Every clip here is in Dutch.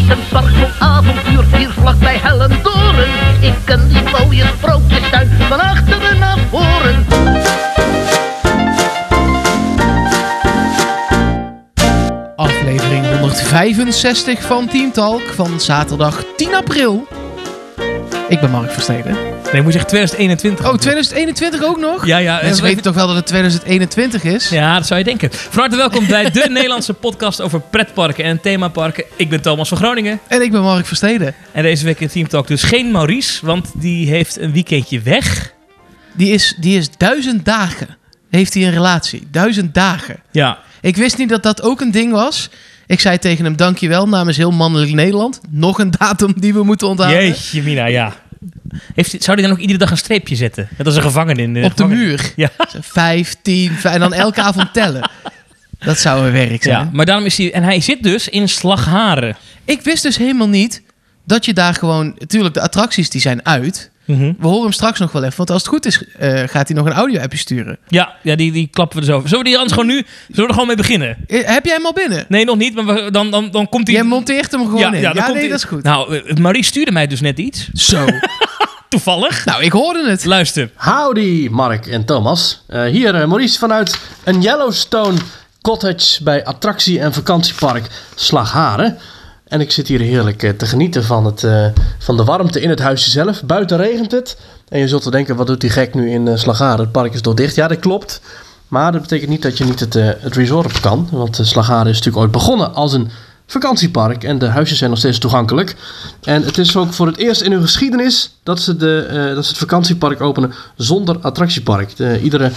een park vol avontuur hier vlakbij Hellendoren. Ik ken die mooie sprookjestuin van achteren naar voren. Aflevering 165 van Team Talk van zaterdag 10 april. Ik ben Mark Versteden. Nee, moet je zeggen 2021. Oh, 2021 ook nog? Ja, ja. Mensen weten toch wel dat het 2021 is? Ja, dat zou je denken. Van harte welkom bij de Nederlandse podcast over pretparken en themaparken. Ik ben Thomas van Groningen. En ik ben Mark Versteden. En deze week in Team Talk dus geen Maurice, want die heeft een weekendje weg. Die is, die is duizend dagen. Heeft hij een relatie? Duizend dagen. Ja. Ik wist niet dat dat ook een ding was. Ik zei tegen hem, dankjewel namens heel mannelijk Nederland. Nog een datum die we moeten onthouden. Jeetje, Mina, ja. Heeft, zou hij dan ook iedere dag een streepje zetten? Net als een gevangene in de Op de gevangenis. muur. Ja. Vijf, tien, vijf, en dan elke avond tellen. Dat zou een werk zijn. ja, maar daarom is hij... En hij zit dus in Slagharen. Ik wist dus helemaal niet dat je daar gewoon... Tuurlijk, de attracties die zijn uit. Mhm. We horen hem straks nog wel even. Want als het goed is, eh, gaat hij nog een audio-appje sturen. Ja, ja die, die klappen we dus over. Zullen we die anders gewoon nu... Zullen we er gewoon mee beginnen? Eh, heb jij hem al binnen? Nee, nog niet, maar we- dan, dan, dan komt hij... Jij monteert hem gewoon in. Ja, nee, dat is goed. Nou, eh, Marie stuurde mij dus net iets. Zo. Toevallig. nou, ik hoorde het. Luister. Howdy, Mark en Thomas. Eh, hier eh, Maurice vanuit een Yellowstone cottage bij attractie- en vakantiepark Slagharen. En ik zit hier heerlijk eh, te genieten van, het, eh, van de warmte in het huisje zelf. Buiten regent het. En je zult wel denken, wat doet die gek nu in Slagharen? Het park is door dicht. Ja, dat klopt. Maar dat betekent niet dat je niet het, eh, het resort op kan. Want uh, Slagharen is natuurlijk ooit begonnen als een vakantiepark. En de huisjes zijn nog steeds toegankelijk. En het is ook voor het eerst in hun geschiedenis dat ze, de, eh, dat ze het vakantiepark openen zonder attractiepark. De, iedere,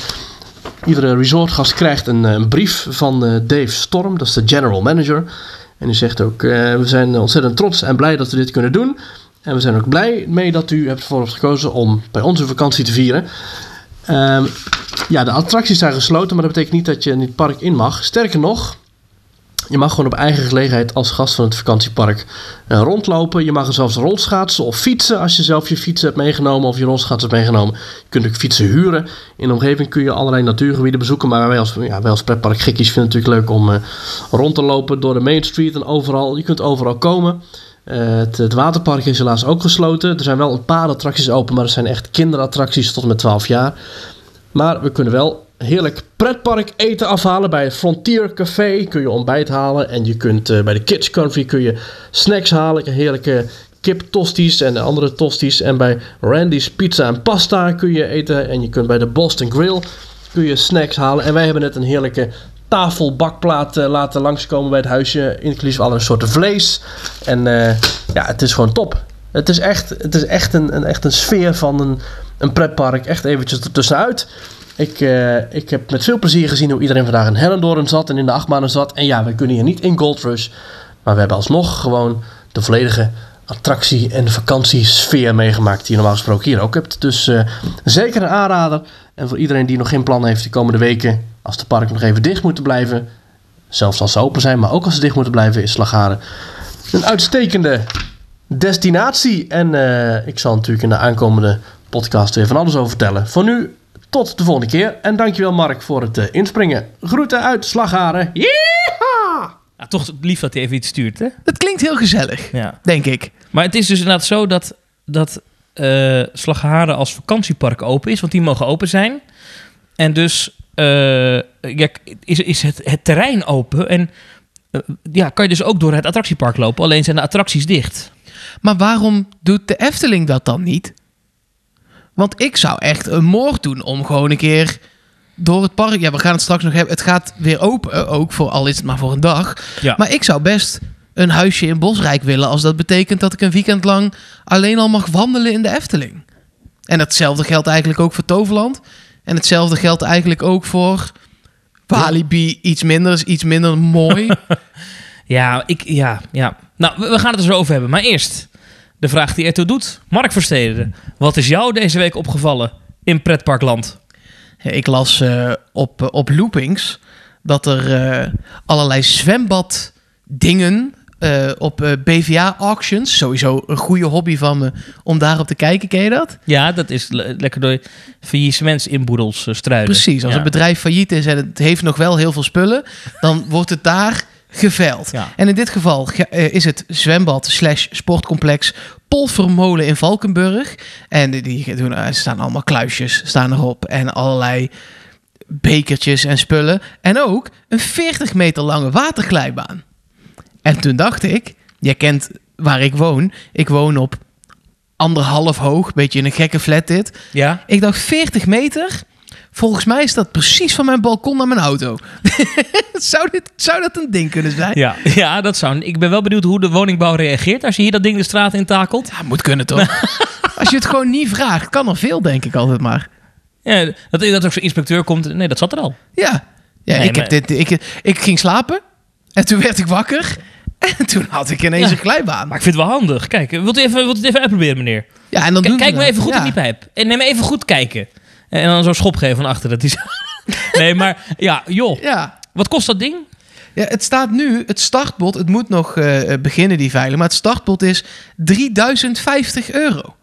iedere resortgast krijgt een, eh, een brief van eh, Dave Storm, dat is de general manager. En die zegt ook, we zijn ontzettend trots en blij dat we dit kunnen doen. En we zijn ook blij mee dat u hebt voor gekozen om bij ons een vakantie te vieren. Ehm, ja, de attracties zijn gesloten, maar dat betekent niet dat je in het park in mag. Sterker nog, je mag gewoon op eigen gelegenheid als gast van het vakantiepark eh, rondlopen. Je mag er zelfs rolschaatsen of fietsen als je zelf je fiets hebt meegenomen of je rolschaats hebt meegenomen. Je kunt ook fietsen huren. In de omgeving kun je allerlei natuurgebieden bezoeken. Maar wij als, ja, wij als pretpark gekkies vinden het natuurlijk leuk om eh, rond te lopen door de Main Street en overal. Je kunt overal komen. Eh, het, het waterpark is helaas ook gesloten. Er zijn wel een paar attracties open, maar dat zijn echt kinderattracties tot en met 12 jaar. Maar we kunnen wel heerlijk pretpark eten afhalen bij Frontier Café. Kun je ontbijt halen. En je kunt eh, bij de Kids Country kun je snacks halen. Heerlijke kip tosties en andere tosties. En bij Randy's Pizza en Pasta kun je eten. En je kunt bij de Boston Grill kun je snacks halen. En wij hebben net een heerlijke tafelbakplaat eh, laten langskomen bij het huisje. Inclusief alle soorten vlees. En eh, ja, het is gewoon top. Het is echt, het is echt, een, een, echt een sfeer van een, een pretpark. Echt eventjes ertussenuit. Ik, eh, ik heb met veel plezier gezien hoe iedereen vandaag in Hellendoorn zat en in de achtbanen zat. En ja, we kunnen hier niet in Gold Rush. Maar we hebben alsnog gewoon de volledige attractie- en vakantiesfeer meegemaakt. Die je normaal gesproken hier ook hebt. Dus eh, zeker een aanrader. En voor iedereen die nog geen plan heeft de komende weken. Als de parken nog even dicht moeten blijven. Zelfs als ze open zijn, maar ook als ze dicht moeten blijven, is Slagharen een uitstekende destinatie. En eh, ik zal natuurlijk in de aankomende podcast weer van alles over vertellen. Voor nu, tot de volgende keer. En dankjewel Mark voor het eh, inspringen. Groeten uit Slagharen. Ja, toch lief dat hij even iets stuurt, hè? Dat klinkt heel gezellig, Ja. denk ik. Maar het is dus inderdaad zo dat, dat eh Slagharen als vakantiepark open is. Want die mogen open zijn. En dus eh, ja, is, is het, het terrein open. En ja, kan je dus ook door het attractiepark lopen. Alleen zijn de attracties dicht. Maar waarom doet de Efteling dat dan niet? Want ik zou echt een moord doen om gewoon een keer door het park... Ja, we gaan het straks nog hebben. Het gaat weer open, eh, ook voor al is het maar voor een dag. Ja. Maar ik zou best een huisje in Bosrijk willen... als dat betekent dat ik een weekend lang alleen al mag wandelen in de Efteling. En hetzelfde geldt eigenlijk ook voor Toverland. En hetzelfde geldt eigenlijk ook voor... Walibi, iets minder, is iets minder mooi. Ja, ik, ja, ja. Nou, we, we gaan het er zo over hebben. Maar eerst de vraag die ertoe doet. Mark Versteden, wat is jou deze week opgevallen in pretparkland? Ik las eh, op, eh, op Loopings dat er eh, allerlei zwembaddingen eh op BVA-auctions, sowieso een goede hobby van me om daarop te kijken, ken je dat? Ja, dat is le- lekker door faillissements inboedels struinen. Precies, als Ja. een bedrijf failliet is en het heeft nog wel heel veel spullen, dan wordt het daar geveild. Ja. En in dit geval ge- eh, is het zwembad slash sportcomplex Polvermolen in Valkenburg. En die, die doen, er staan allemaal kluisjes staan erop en allerlei bekertjes en spullen. En ook een 40 meter lange waterglijbaan. En toen dacht ik, jij kent waar ik woon. Ik woon op anderhalf hoog, beetje in een gekke flat dit. Ja. Ik dacht 40 meter. Volgens mij is dat precies van mijn balkon naar mijn auto. zou, dit, zou dat een ding kunnen zijn? Ja, ja, dat zou. Ik ben wel benieuwd hoe de woningbouw reageert als je hier dat ding de straat in takelt. Ja, moet kunnen toch? Als je het gewoon niet vraagt, kan er veel, denk ik altijd maar. Ja, dat, dat ook zo'n inspecteur komt. Nee, dat zat er al. Ja, ja Nee, ik, heb dit, ik, ik ging slapen en toen werd ik wakker. En toen had ik ineens Ja. een glijbaan. Maar ik vind het wel handig. Kijk, wilt u even, wilt u het even uitproberen, meneer? Ja, en dan K- doen kijk me even goed in die pijp. En neem even goed kijken. En dan zo'n schop geven van achter. Dat is... nee, maar ja, joh. Ja. Wat kost dat ding? ja, het staat nu, het startbod, het moet nog eh, beginnen die veiling, maar het startbod is 3050 euro.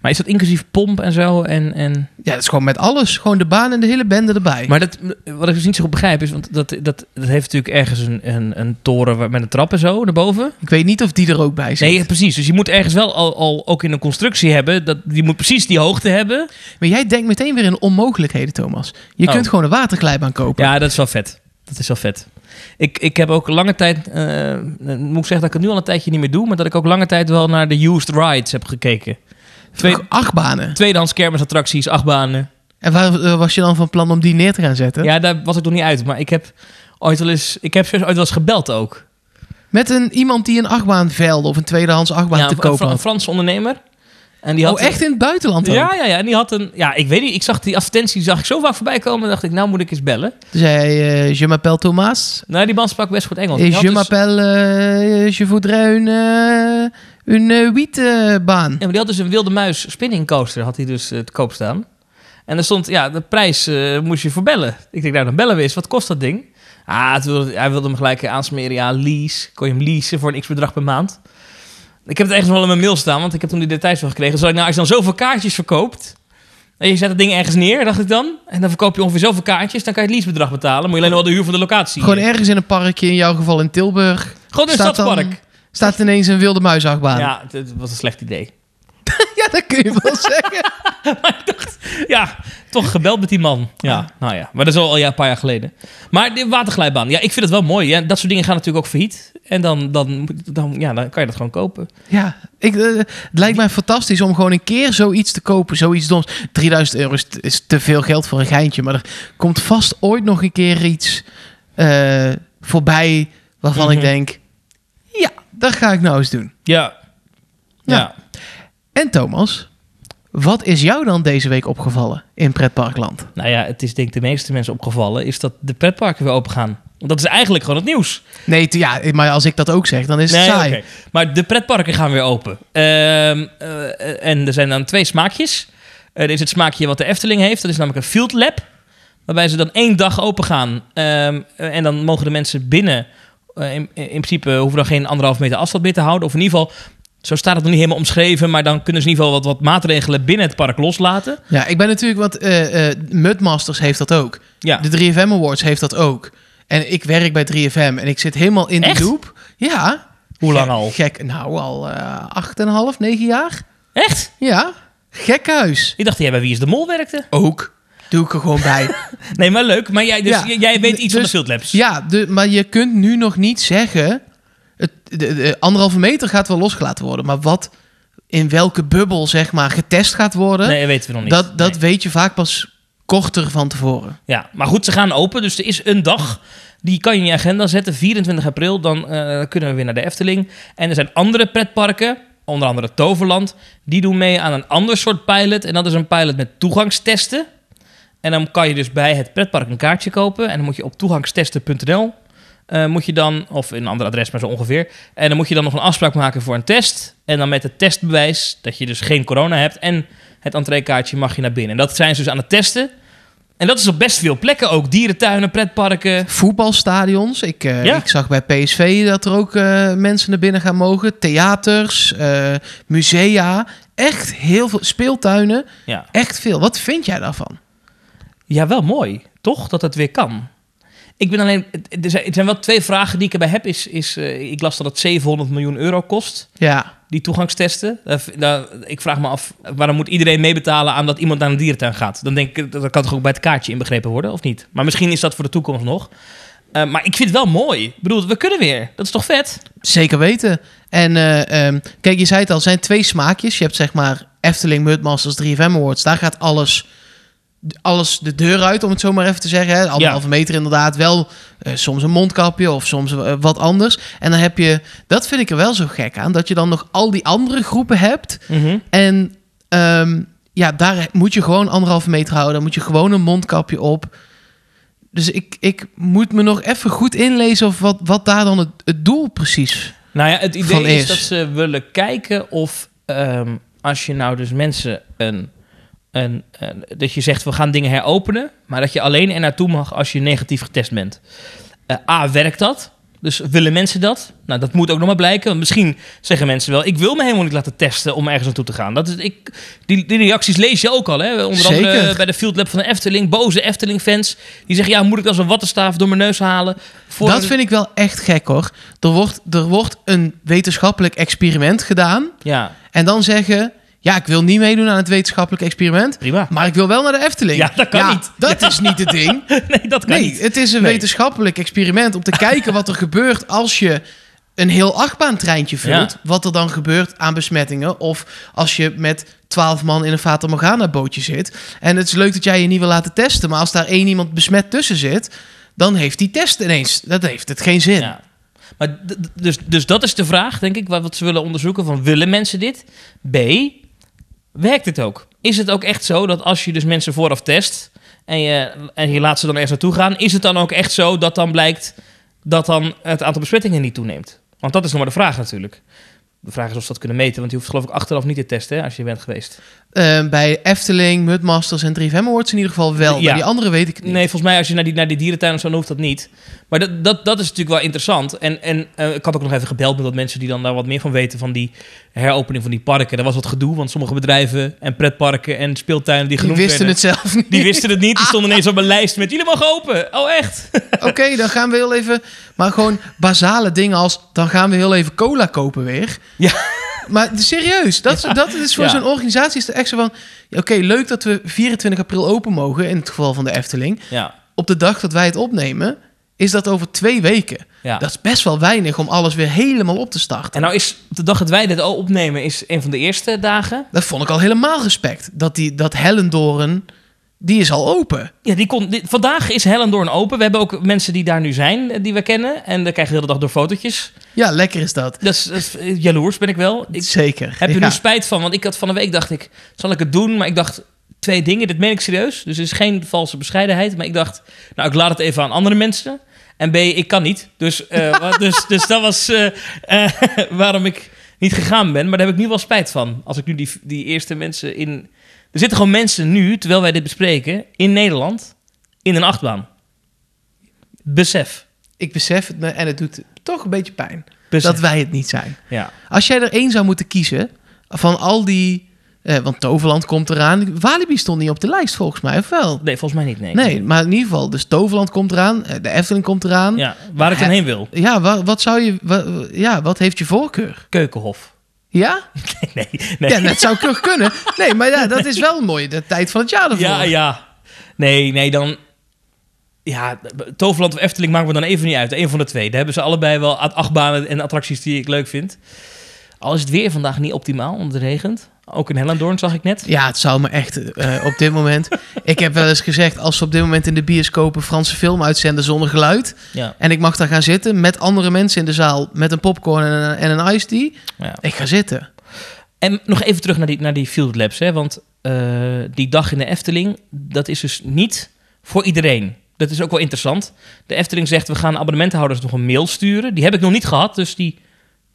Maar is dat inclusief pomp en zo? En, en... Ja, dat is gewoon met alles, gewoon de baan en de hele bende erbij. Maar dat, wat ik dus niet zo goed begrijp is, want dat, dat, dat heeft natuurlijk ergens een, een, een toren met een trap en zo naar boven. ik weet niet of die er ook bij zit. Nee, precies. Dus je moet ergens wel al, al ook in een constructie hebben. Dat, die moet precies die hoogte hebben. Maar jij denkt meteen weer in onmogelijkheden, Thomas. Je Oh. kunt gewoon een waterglijbaan kopen. Ja, dat is wel vet. Dat is wel vet. Ik, ik heb ook lange tijd, eh, moet ik zeggen dat ik het nu al een tijdje niet meer doe, maar dat ik ook lange tijd wel naar de used rides heb gekeken. Twee, Toch acht banen. tweedehands kermisattracties, achtbanen. En waar was je dan van plan om die neer te gaan zetten? Ja, daar was ik nog niet uit. Maar ik heb ooit wel eens, ik heb ooit wel eens gebeld ook. Met een, iemand die een achtbaan veilde of een tweedehands achtbaan Ja, te een, kopen Fra- een. Franse ondernemer. En die had Oh, echt in het buitenland ook? Ja, ja, ja. En die had een, ja, ik weet niet. Ik zag die advertentie zag ik zo vaak voorbij komen. En dacht ik, nou moet ik eens bellen. Toen zei hij, eh, je m'appelle Thomas. Nou, die man sprak best goed Engels. Had je dus- m'appelle, eh, je voudrais une, uh, une wietbaan. Ja, maar die had dus een wilde muis spinning coaster had hij dus eh, te koop staan. En er stond, ja, de prijs eh, moest je voor bellen. Ik denk, nou, dan bellen we eens. Wat kost dat ding? Ah, wilde, hij wilde hem gelijk aansmeren. Ja, lease. Kon je hem leasen voor een x-bedrag per maand. Ik heb het ergens wel in mijn mail staan, want ik heb toen die details wel gekregen. Zal ik nou, als je dan zoveel kaartjes verkoopt... En je zet het ding ergens neer, dacht ik dan. En dan verkoop je ongeveer zoveel kaartjes. Dan kan je het leasebedrag betalen. Moet je alleen nog wel de huur van de locatie. Gewoon ergens in een parkje, in jouw geval in Tilburg. Gewoon in het staat dan- stadspark. Staat ineens een wilde muisachtbaan. Ja. Ja, het, het was een slecht idee. dat kun je wel zeggen. maar ik dacht, ja, toch gebeld met die man. Ja, nou ja, maar dat is al ja, een paar jaar geleden. Maar de waterglijbaan, ja, ik vind het wel mooi. Ja, dat soort dingen gaan natuurlijk ook failliet. En dan, dan, dan, ja, dan kan je dat gewoon kopen. Ja, ik, eh, het lijkt mij fantastisch om gewoon een keer zoiets te kopen. Zoiets doms. 3000 euro is, is te veel geld voor een geintje. Maar er komt vast ooit nog een keer iets eh, voorbij waarvan ik Mhm. denk... Ja, dat ga ik nou eens doen. Ja. Ja. Ja. En Thomas, wat is jou dan deze week opgevallen in pretparkland? Nou ja, het is denk ik de meeste mensen opgevallen... is dat de pretparken weer open gaan. Want dat is eigenlijk gewoon het nieuws. Nee, ja, maar als ik dat ook zeg, dan is het Nee, saai. Maar de pretparken gaan weer open. Ehm, eh, en er zijn dan twee smaakjes. er is het smaakje wat de Efteling heeft. Dat is namelijk een field lab. Waarbij ze dan één dag open gaan. Ehm, eh, en dan mogen de mensen binnen... eh, in, in principe hoeven dan geen anderhalf meter afstand meer te houden. Of in ieder geval... Zo staat het nog niet helemaal omschreven, maar dan kunnen ze in ieder geval wat, wat maatregelen binnen het park loslaten. Ja, ik ben natuurlijk, want eh eh Mudmasters heeft dat ook. Ja, De 3FM Awards heeft dat ook. En ik werk bij 3FM en ik zit helemaal in Echt? de loop. Ja. Hoe lang Gek- al? Gek, nou al eh acht en half, negen jaar. echt? Ja. Gekhuis. Ik dacht jij bij Wie is de Mol werkte. Ook. Doe ik er gewoon bij. Nee, maar leuk. Maar jij, dus, Ja. jij weet iets van de Dus- field labs. ja, de, maar je kunt nu nog niet zeggen... Het, de, de anderhalve meter gaat wel losgelaten worden. Maar wat in welke bubbel, zeg maar, getest gaat worden... Nee, dat weten we nog niet. dat dat Nee. weet je vaak pas korter van tevoren. Ja, maar goed, ze gaan open. Dus er is een dag. Die kan je in je agenda zetten. 24 april. Dan eh, kunnen we weer naar de Efteling. En er zijn andere pretparken. Onder andere Toverland. Die doen mee aan een ander soort pilot. En dat is een pilot met toegangstesten. En dan kan je dus bij het pretpark een kaartje kopen. En dan moet je op toegangstesten.nl. eh, moet je dan, of in een ander adres, maar zo ongeveer. En dan moet je dan nog een afspraak maken voor een test. En dan met het testbewijs dat je dus geen corona hebt. En het entreekaartje mag je naar binnen. En dat zijn ze dus aan het testen. En dat is op best veel plekken ook. Dierentuinen, pretparken. voetbalstadions. Ik, eh, Ja. ik zag bij PSV dat er ook eh, mensen naar binnen gaan mogen. Theaters, musea. Echt heel veel. Speeltuinen. Ja. Echt veel. Wat vind jij daarvan? ja, wel mooi. Toch? Dat het weer kan. Ik ben alleen... Er zijn, er zijn wel twee vragen die ik erbij heb. Is, is, eh, ik las dat het 700 miljoen euro kost, Ja, die toegangstesten. Daar, daar- ik vraag me af, waarom moet iedereen meebetalen aan dat iemand naar een dierentuin gaat? Dan denk ik, dat kan toch ook bij het kaartje inbegrepen worden, of niet? Maar misschien is dat voor de toekomst nog. Eh, maar ik vind het wel mooi. Ik bedoel, we kunnen weer. Dat is toch vet? zeker weten. En eh, ehm, kijk, je zei het al, er zijn twee smaakjes. Je hebt zeg maar Efteling, Mudmasters, 3FM Awards. Daar gaat alles, alles de deur uit, om het zo maar even te zeggen. Hè. Anderhalve meter inderdaad. Wel eh, soms een mondkapje of soms eh, wat anders. En dan heb je, dat vind ik er wel zo gek aan, dat je dan nog al die andere groepen hebt. En ehm, ja, daar moet je gewoon anderhalve meter houden. Dan moet je gewoon een mondkapje op. Dus ik, ik moet me nog even goed inlezen of wat, wat daar dan het, het doel precies Nou ja, het idee is. dat ze willen kijken of ehm, als je nou dus mensen een, een, een- dat je zegt we gaan dingen heropenen, maar dat je alleen er naartoe mag als je negatief getest bent. Eh, A, werkt dat? Dus willen mensen dat? Nou, dat moet ook nog maar blijken. Want misschien zeggen mensen wel, ik wil me helemaal niet laten testen om ergens naartoe te gaan. Dat is, ik, die, die reacties lees je ook al. Hè? Onder andere Zeker. bij de Field Lab van de Efteling. Boze Efteling-fans. Die zeggen, ja, moet ik als een wattenstaaf door mijn neus halen? Voor Dat een- vind ik wel echt gek hoor. Er wordt, er wordt een wetenschappelijk experiment gedaan. Ja, En dan zeggen: Ja, ik wil niet meedoen aan het wetenschappelijk experiment. prima. Maar ik wil wel naar de Efteling. Ja, dat kan niet. Dat is niet het ding. Nee, dat kan Nee, niet. het is een Nee. wetenschappelijk experiment om te kijken wat er gebeurt als je een heel achtbaantreintje vult. Ja. Wat er dan gebeurt aan besmettingen. Of als je met twaalf man in een Fata Morgana bootje zit. En het is leuk dat jij je niet wil laten testen. Maar als daar één iemand besmet tussen zit, dan heeft die test ineens. Dat heeft het geen zin. Ja. Maar dus, dus dat is de vraag, denk ik, wat ze willen onderzoeken. Van, willen mensen dit? B, werkt het ook? Is het ook echt zo dat als je dus mensen vooraf test... en je, en je laat ze dan ergens naartoe gaan... is het dan ook echt zo dat dan blijkt dat dan het aantal besmettingen niet toeneemt? Want dat is nog maar de vraag natuurlijk. De vraag is of ze dat kunnen meten, want je hoeft geloof ik achteraf niet te testen als je bent geweest. Eh, bij Efteling, Mudmasters en 3FM Awards in ieder geval wel. Ja. Bij die andere weet ik het niet. Nee, volgens mij als je naar die, naar die dierentuin of zo, dan hoeft dat niet. Maar dat, dat, dat is natuurlijk wel interessant. En, en eh, ik had ook nog even gebeld met wat mensen die dan daar wat meer van weten... van die heropening van die parken. Er was wat gedoe, want sommige bedrijven en pretparken en speeltuinen die Die genoemd wisten werden... het zelf niet. Die wisten het niet, die stonden ineens op mijn lijst met... jullie mogen open! Oh, echt? Oké, dan gaan we heel even... Maar gewoon basale dingen als... Dan gaan we heel even cola kopen weer. Ja. Maar serieus, dat, is- dat is voor Ja. zo'n organisatie is het echt zo van... Oké, leuk dat we 24 april open mogen, in het geval van de Efteling. Ja, Op de dag dat wij het opnemen, is dat over twee weken. ja. Dat is best wel weinig om alles weer helemaal op te starten. En nou is de dag dat wij dit al opnemen... is een van de eerste dagen. Dat vond ik al helemaal respect. Dat, die, dat Hellendoorn, die is al open. Ja, die kon, die- vandaag is Hellendoorn open. We hebben ook mensen die daar nu zijn, eh, die we kennen. En daar krijg je de hele dag door fotootjes. Ja, lekker is dat. Dat is, dat is eh, jaloers ben ik wel. Ik, Zeker. Heb je ja. nu spijt van? Want ik had van de week dacht ik, zal ik het doen? Maar ik dacht twee dingen, dit meen ik serieus. Dus het is geen valse bescheidenheid. Maar ik dacht, nou ik laat het even aan andere mensen. En B, ik kan niet. Dus, eh, dus, dus dat was waarom ik niet gegaan ben. Maar daar heb ik nu wel spijt van. Als ik nu die, die eerste mensen in... Er zitten gewoon mensen nu, terwijl wij dit bespreken, in Nederland, in een achtbaan. Besef. Ik besef het me en het doet toch een beetje pijn. Besef. Dat wij het niet zijn. Ja. Als jij er één zou moeten kiezen van al die... Eh, want Toverland komt eraan. Walibi stond niet op de lijst volgens mij, of wel? Nee, volgens mij niet, nee. Nee, maar in ieder geval. Dus Toverland komt eraan. eh, De Efteling komt eraan. Ja, Ja, waar ik dan heen wil. wa- wat, zou je... ja, wat heeft je voorkeur? Keukenhof. Ja? Nee, nee. Ja, dat zou toch kunnen. Nee, maar ja, dat is wel mooi. De tijd van het jaar ervoor. Ja, ja. Nee, nee, dan... Ja, Toverland of Efteling maakt me dan even niet uit. Een van de twee. Daar hebben ze allebei wel acht- achtbanen en attracties die ik leuk vind. Al is het weer vandaag niet optimaal, omdat het regent. Ook in Hellendoorn zag ik net. Ja, het zou me echt eh, op dit moment... ik heb wel eens gezegd, als ze op dit moment in de bioscoop een Franse film uitzenden zonder geluid... Ja, en ik mag daar gaan zitten met andere mensen in de zaal... met een popcorn en een, en een iced tea, ja. ik ga zitten. En nog even terug naar die, naar die Field Labs. Hè? Want eh, die dag in de Efteling, dat is dus niet voor iedereen. Dat is ook wel interessant. De Efteling zegt, we gaan abonnementhouders nog een mail sturen. Die heb ik nog niet gehad, dus die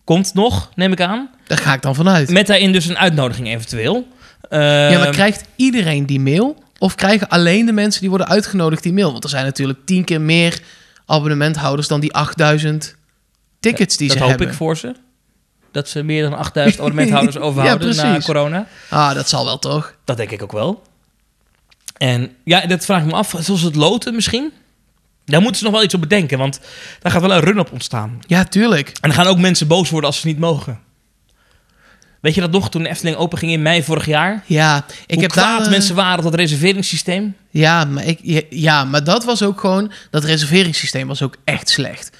komt nog, neem ik aan. Daar ga ik dan vanuit. Met daarin dus een uitnodiging eventueel. ja, Ehm, maar krijgt iedereen die mail? Of krijgen alleen de mensen die worden uitgenodigd die mail? Want er zijn natuurlijk tien keer meer abonnementhouders... dan die 8000 tickets die dat ze hoop hebben. ik voor ze. Dat ze meer dan 8000 abonnementhouders overhouden na corona. Ah, dat zal wel toch? Dat denk ik ook wel. En ja, dat vraag ik me af. Zoals het loten misschien? Daar moeten ze nog wel iets op bedenken, want daar gaat wel een run op ontstaan. Ja, tuurlijk. En dan gaan ook mensen boos worden als ze niet mogen. Weet je dat nog, toen de Efteling openging in mei vorig jaar? Ja, ik Hoe heb kwaad daar, eh, mensen waren op dat reserveringssysteem? Ja maar, ik, ja, maar dat was ook gewoon... Dat reserveringssysteem was ook echt slecht.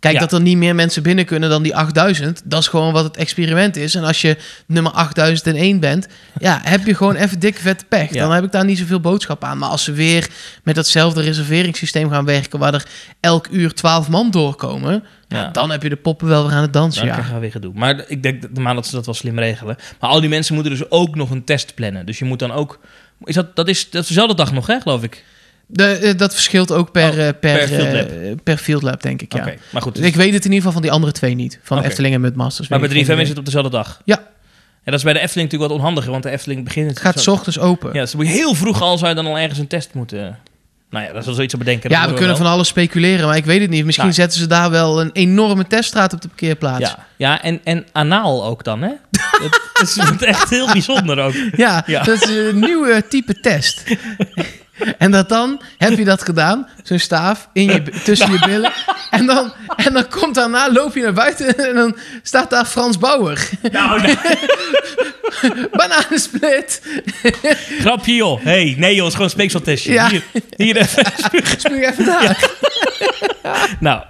Kijk, Ja. dat er niet meer mensen binnen kunnen dan die 8000... dat is gewoon wat het experiment is. En als je nummer 8001 bent... ja, heb je gewoon even dikke vette pech. Ja. Dan heb ik daar niet zoveel boodschap aan. Maar als ze weer met datzelfde reserveringssysteem gaan werken... waar er elk uur 12 man doorkomen... Ja. Dan heb je de poppen wel weer aan het dansen, Dan ja. we weer gedoe. Maar ik denk dat- normaal dat ze dat wel slim regelen. Maar al die mensen moeten dus ook nog een test plannen. Dus je moet dan ook... Is dat, dat, is, dat is dezelfde dag nog, hè, geloof ik? De, eh, dat verschilt ook per, Oh, eh, per, per field lab. eh, per field lab, denk ik, ja. Oké, maar goed. Dus ik weet het in ieder geval van die andere twee niet. Van. Efteling en Mudmasters. maar bij weet ik 3FM geen is het op dezelfde dag. Ja. En dat is bij de Efteling natuurlijk wat onhandiger, want de Efteling begint... Het gaat 's ochtends open. Ja, dus dan moet je heel vroeg al zou je dan al ergens een test moeten... Nou ja, dat is wel zoiets te bedenken. Ja, we kunnen wel. van alles speculeren, maar ik weet het niet. Misschien Nou. zetten ze daar wel een enorme teststraat op de parkeerplaats. Ja, ja en, en anaal ook dan, hè? dat is echt heel bijzonder ook. Ja, Ja. dat is een nieuwe type test. en dat dan, heb je dat gedaan, zo'n staaf in je, tussen je billen. En dan, en dan komt daarna, loop je naar buiten en dan staat daar Frans Bauer. Nou, nee. Bananensplit. grapje joh. Hey, nee joh, het is gewoon een speekseltestje. Ja. Hier, hier even. Spuug even daar. Nou,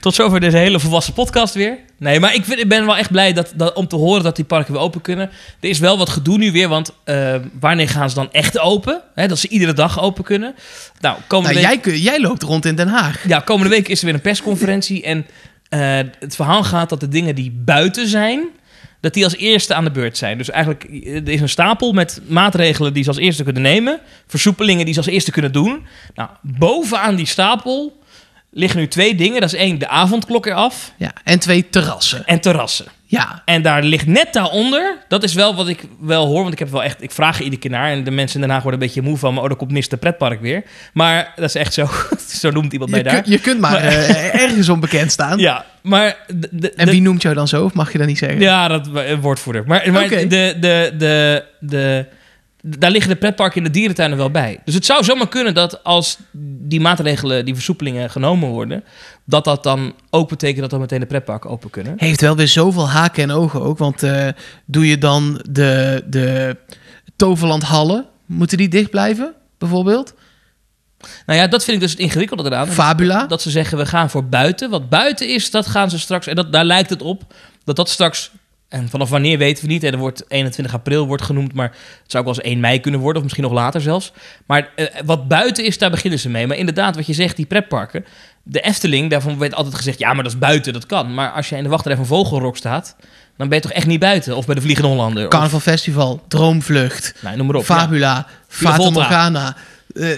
tot zover deze hele volwassen podcast weer. Nee, maar ik, vind, ik ben wel echt blij dat, dat, om te horen dat die parken weer open kunnen. Er is wel wat gedoe nu weer, want eh, wanneer gaan ze dan echt open? Hè, dat ze iedere dag open kunnen. Nou, komende, Nou, week, jij, kun- jij loopt rond in Den Haag. ja, komende week is er weer een persconferentie. En eh, het verhaal gaat dat de dingen die buiten zijn, dat die als eerste aan de beurt zijn. Dus eigenlijk, er is een stapel met maatregelen die ze als eerste kunnen nemen. Versoepelingen die ze als eerste kunnen doen. Nou, bovenaan die stapel liggen nu twee dingen. Dat is één, de avondklok eraf Ja, en twee terrassen. en terrassen. Ja, En daar ligt net daaronder, dat is wel wat ik wel hoor, want ik heb wel echt, ik vraag er iedere keer naar en de mensen in Den Haag worden een beetje moe van me, oh, dan komt Mr. Pretpark weer. Maar dat is echt zo, zo noemt iemand mij je, daar. kun- je kunt maar eh, ergens onbekend staan. Ja, maar... De, de, En de- wie noemt jou dan zo? Of mag je dat niet zeggen? Ja, dat een woordvoerder. Maar, maar de, de, de, de, daar liggen de pretparken in de dierentuinen wel bij. Dus het zou zomaar kunnen dat als die maatregelen, die versoepelingen genomen worden, dat dat dan ook betekent dat dan meteen de pretparken open kunnen. Heeft wel weer zoveel haken en ogen ook. Want eh, doe je dan de, de Toverlandhallen? Moeten die dicht blijven, bijvoorbeeld? Nou ja, dat vind ik dus het ingewikkelde eraan. Fabula? Dat ze zeggen, we gaan voor buiten. Wat buiten is, dat gaan ze straks... En dat, daar lijkt het op dat dat straks... En vanaf wanneer weten we niet. Er wordt 21 april wordt genoemd, maar het zou ook wel eens 1 mei kunnen worden, of misschien nog later zelfs. Maar eh, wat buiten is, daar beginnen ze mee. Maar inderdaad, wat je zegt, die pretparken. De Efteling, daarvan werd altijd gezegd, ja, maar dat is buiten, dat kan. Maar als je in de wachtrij van Vogelrok staat, dan ben je toch echt niet buiten. Of bij de Vliegende Hollander. Of, Carnaval Festival, Droomvlucht, nou, noem maar op. ja. Fabula, Volta. Morgana. Eh,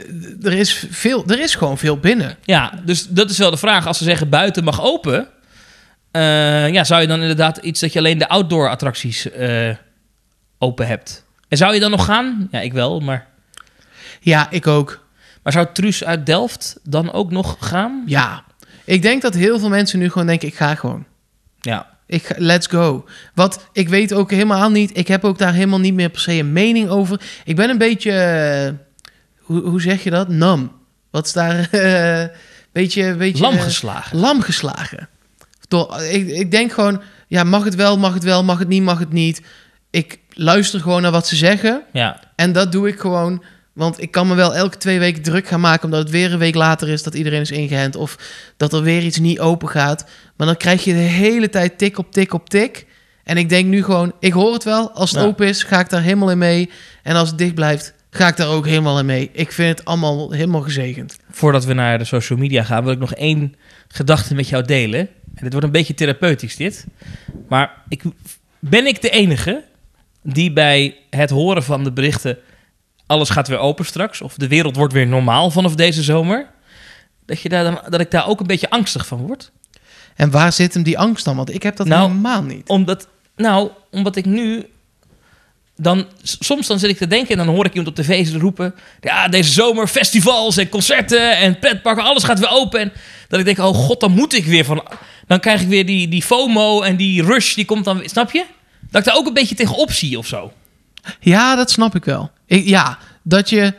er, is veel, er is gewoon veel binnen. Ja, dus dat is wel de vraag. Als ze zeggen buiten mag open, eh, ja, zou je dan inderdaad iets dat je alleen de outdoor attracties eh, open hebt? En zou je dan nog gaan? Ja, ik wel, maar... Ja, ik ook. Maar zou Truus uit Delft dan ook nog gaan? Ja. Ik denk dat heel veel mensen nu gewoon denken, ik ga gewoon. Ja. Ik let's go. Wat ik weet ook helemaal niet. Ik heb ook daar helemaal niet meer per se een mening over. Ik ben een beetje. eh, hoe, hoe zeg je dat? Nam. Wat is daar? eh, beetje, beetje. Lam geslagen. Door, ik, ik denk gewoon. Ja, mag het wel, mag het wel, mag het niet, mag het niet. Ik luister gewoon naar wat ze zeggen. Ja. En dat doe ik gewoon. Want ik kan me wel elke twee weken druk gaan maken. omdat het weer een week later is dat iedereen is ingehend. of dat er weer iets niet open gaat. Maar dan krijg je de hele tijd tik op tik op tik. En ik denk nu gewoon: ik hoor het wel. Als het Ja. open is, ga ik daar helemaal in mee. En als het dicht blijft, ga ik daar ook helemaal in mee. Ik vind het allemaal helemaal gezegend. Voordat we naar de social media gaan, wil ik nog één gedachte met jou delen. En dit wordt een beetje therapeutisch, dit. Maar ik, ben ik de enige die bij het horen van de berichten... alles gaat weer open straks, of de wereld wordt weer normaal vanaf deze zomer... dat, je daar, dan- dat ik daar ook een beetje angstig van word? En waar zit hem die angst dan? Want ik heb dat Nou, helemaal niet. Omdat, nou, omdat ik nu... Dan, soms dan zit ik te denken en dan hoor ik iemand op tv roepen... Ja, deze zomer festivals en concerten en pretparken, alles gaat weer open. En dat ik denk, oh god, dan moet ik weer van... Dan krijg ik weer die, die FOMO en die rush, die komt dan. Snap je? Dat ik daar ook een beetje tegenop zie of zo. Ja, dat snap ik wel. Ik, ja, dat je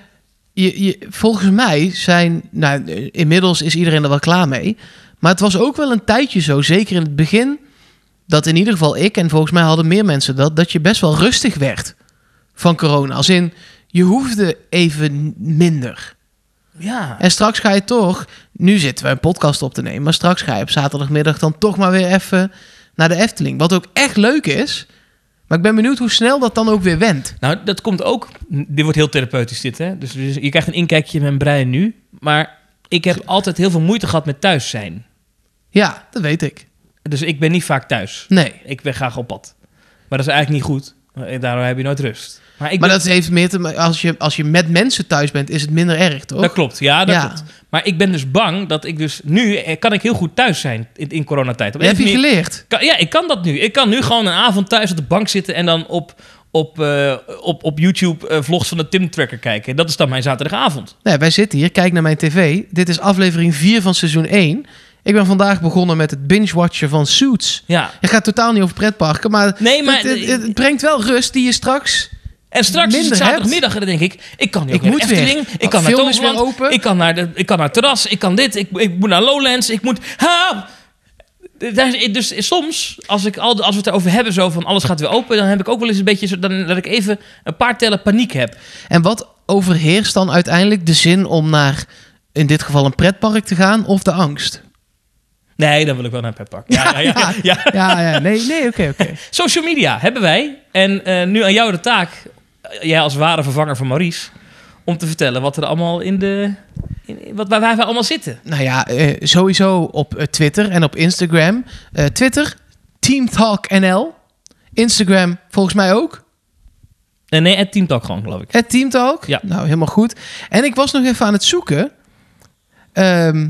je, je, volgens mij zijn, nou, inmiddels is iedereen er wel klaar mee. Maar het was ook wel een tijdje zo, zeker in het begin, dat in ieder geval ik en volgens mij hadden meer mensen dat, dat je best wel rustig werd van corona. Als in, je hoefde even minder. Ja. En straks ga je toch, nu zitten we een podcast op te nemen, maar straks ga je op zaterdagmiddag dan toch maar weer even naar de Efteling. Wat ook echt leuk is. Maar ik ben benieuwd hoe snel dat dan ook weer wendt. Nou, dat komt ook... Dit wordt heel therapeutisch dit, hè? Dus, dus je krijgt een inkijkje in mijn brein nu. Maar ik heb altijd heel veel moeite gehad met thuis zijn. Ja, dat weet ik. Dus ik ben niet vaak thuis. Nee. Ik ben graag op pad. Maar dat is eigenlijk niet goed. Daardoor heb je nooit rust. Maar, ik Maar ben- dat heeft meer te maken, als je, als je met mensen thuis bent, is het minder erg, toch? Dat klopt, ja, dat Ja. klopt. Maar ik ben dus bang dat ik dus... Nu eh, kan ik heel goed thuis zijn in, in coronatijd. Op heb je geleerd. Kan- ja, ik kan dat nu. Ik kan nu gewoon een avond thuis op de bank zitten... en dan op, op, eh, op, op YouTube eh, vlogs van de Tim Tracker kijken. Dat is dan mijn zaterdagavond. Nee, wij zitten hier, kijk naar mijn tv. Dit is aflevering 4 van seizoen 1. Ik ben vandaag begonnen met het binge-watchen van Suits. Ja. Het gaat totaal niet over pretparken, maar, Nee, maar... het, het- het brengt wel rust die je straks... En straks is het zaterdagmiddag en dan denk ik... Ik kan nu ook Ik naar moet Efteling, weer. ik kan naar Toverland, open. ik kan naar, de, ik kan naar het terras, ik kan dit, ik, ik moet naar Lowlands, ik moet... Ha! Dus soms, als, ik al, als we het erover hebben, zo van alles gaat weer open... dan heb ik ook wel eens een beetje zo, dan, dat ik even een paar tellen paniek heb. En wat overheerst dan uiteindelijk de zin om naar, in dit geval, een pretpark te gaan of de angst? Nee, dan wil ik wel naar een petpark. Ja, ja, ja, ja. Ja, ja, nee, nee, oké, oké. Social media hebben wij. En eh, nu aan jou de taak, jij als ware vervanger van Maurice... om te vertellen wat er allemaal in de... In, wat, waar wij allemaal zitten. Nou ja, eh, sowieso op eh, Twitter en op Instagram. Eh, Twitter, Team Talk NL. Instagram volgens mij ook. Eh, nee, het Team Talk gewoon, geloof ik. Het Team Talk. Ja. Nou, helemaal goed. En ik was nog even aan het zoeken. Ehm,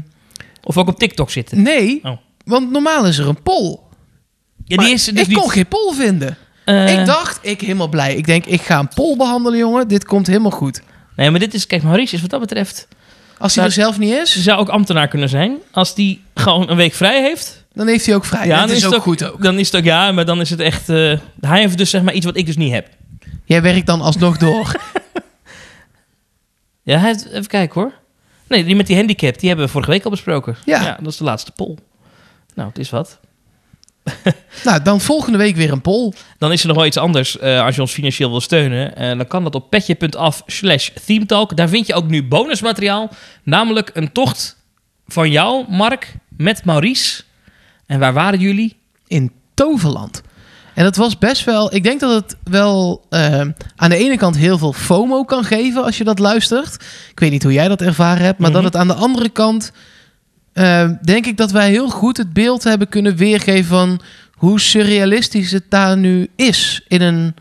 Of ook op TikTok zitten. nee, Oh. want normaal is er een poll. Ja, Maar die is dus ik niet... kon geen poll vinden. Eh, Ik dacht, ik helemaal blij. Ik denk, ik ga een poll behandelen, jongen. Dit komt helemaal goed. Nee, maar dit is... Kijk, Maurice is wat dat betreft... Als hij Nou, er zelf niet is, zou ook ambtenaar kunnen zijn. Als die gewoon een week vrij heeft... dan heeft hij ook vrij. Ja, dat dan is het ook goed ook. Dan is het ook... Ja, maar dan is het echt... eh, hij heeft dus zeg maar iets wat ik dus niet heb. Jij werkt dan alsnog door. Ja, hij heeft, even kijken hoor. Nee, die met die handicap, die hebben we vorige week al besproken. Ja. dat is de laatste poll. Nou, het is wat. nou, dan volgende week weer een poll. Dan is er nog wel iets anders eh, als je ons financieel wil steunen. En dan kan dat op petje.af slash themetalk. Daar vind je ook nu bonusmateriaal. Namelijk een tocht van jou, Mark, met Maurice. En waar waren jullie? in Toverland. En dat was best wel. Ik denk dat het wel eh, aan de ene kant heel veel FOMO kan geven als je dat luistert. Ik weet niet hoe jij dat ervaren hebt, maar Mhm. dat het aan de andere kant. Eh, denk ik dat wij heel goed het beeld hebben kunnen weergeven van hoe surrealistisch het daar nu is in een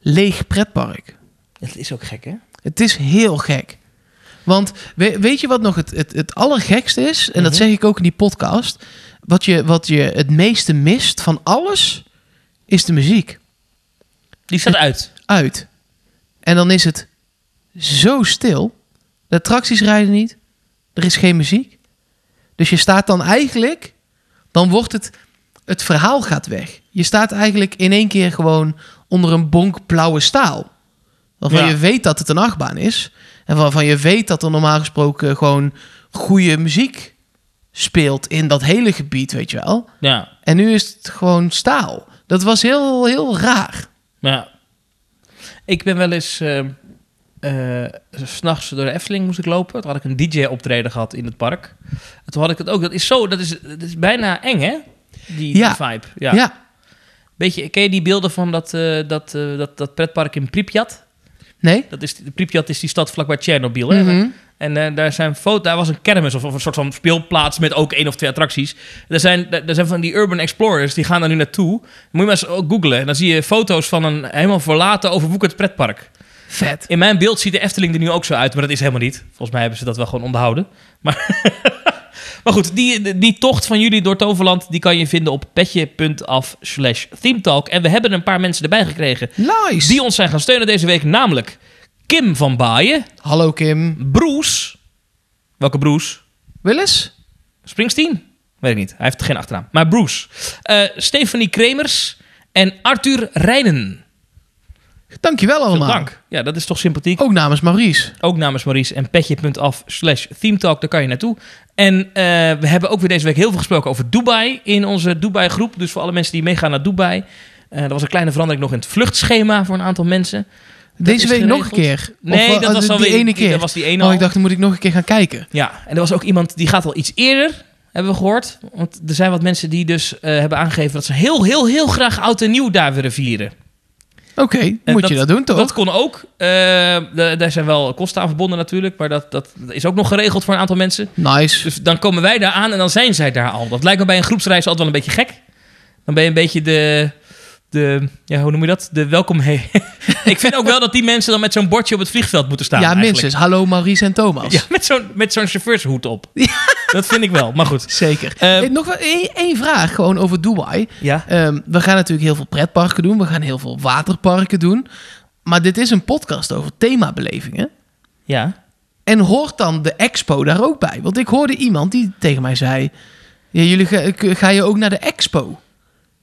leeg pretpark. Het is ook gek, hè? Het is heel gek. Want we- weet je wat nog het, het, het allergekste is? En dat Mhm. zeg ik ook in die podcast. Wat je, wat je het meeste mist van alles, is de muziek. Die staat uit. Uit. En dan is het zo stil. De attracties rijden niet. Er is geen muziek. Dus je staat dan eigenlijk... Dan wordt het... Het verhaal gaat weg. Je staat eigenlijk in één keer gewoon onder een bonk blauwe staal. Waarvan Ja. je weet dat het een achtbaan is. En waarvan je weet dat er normaal gesproken gewoon goede muziek speelt in dat hele gebied, weet je wel. Ja. En nu is het gewoon staal. Dat was heel, heel raar. Ja. Ik ben wel eens... eh eh, S'nachts door de Efteling moest ik lopen. Toen had ik een DJ-optreden gehad in het park. En toen had ik het ook... Dat is zo... Dat is, dat is bijna eng, hè? Die, Ja. die vibe. Ja. Ja. Beetje, ken je die beelden van dat, eh, dat, eh, dat, dat pretpark in Pripyat? Nee? Dat is, Pripyat is die stad vlakbij Tsjernobyl. Mhm. En daar zijn foto's, daar was een kermis of, of een soort van speelplaats met ook één of twee attracties. Er zijn, er zijn van die urban explorers, die gaan daar nu naartoe. Moet je maar eens googlen. En dan zie je foto's van een helemaal verlaten, overwoekerd pretpark. Vet. In mijn beeld ziet de Efteling er nu ook zo uit, maar dat is helemaal niet. Volgens mij hebben ze dat wel gewoon onderhouden. Maar, maar goed, die, die tocht van jullie door Toverland, die kan je vinden op petje.af slash themetalk. En we hebben een paar mensen erbij gekregen Nice. die ons zijn gaan steunen deze week. Namelijk Kim van Baaien, Hallo Kim. Broes. Welke Broes? Willis? Springsteen? Weet ik niet. Hij heeft geen achternaam. Maar Bruce. Eh Stephanie Kremers en Arthur Rijnen. Dankjewel allemaal. dank. Ja, dat is toch sympathiek. Ook namens Maurice. Ook namens Maurice en petje.af slash themetalk, daar kan je naartoe. En eh, we hebben ook weer deze week heel veel gesproken over Dubai in onze Dubai-groep. Dus voor alle mensen die meegaan naar Dubai. Eh er was een kleine verandering nog in het vluchtschema voor een aantal mensen. Deze week nog een keer. Nee, Of, dat was die alweer ene keer. Dat was die ene Oh, al. ik dacht, dan moet ik nog een keer gaan kijken. Ja, en er was ook iemand die gaat al iets eerder, hebben we gehoord. Want er zijn wat mensen die dus eh, hebben aangegeven dat ze heel, heel, heel graag oud en nieuw daar willen vieren. Oké, moet je dat doen toch? Dat kon ook. De- daar zijn wel kosten aan verbonden natuurlijk, maar dat, dat is ook nog geregeld voor een aantal mensen. Nice. Dus dan komen wij daar aan en dan zijn zij daar al. Dat lijkt me bij een groepsreis altijd wel een beetje gek. Dan ben je een beetje de... de ja, hoe noem je dat? De welkom... Hey. ik vind ook wel dat die mensen dan met zo'n bordje op het vliegveld moeten staan. ja, eigenlijk. minstens. Hallo Maurice en Thomas. Ja, met zo'n, met zo'n chauffeurshoed op. Dat vind ik wel, maar goed. Zeker. Eh, Eh, nog wel één, één vraag gewoon over Dubai. Ja, Ehm, we gaan natuurlijk heel veel pretparken doen. We gaan heel veel waterparken doen. Maar dit is een podcast over themabelevingen. ja. En hoort dan de expo daar ook bij? Want ik hoorde iemand die tegen mij zei... Ja, jullie ga, ga je ook naar de expo?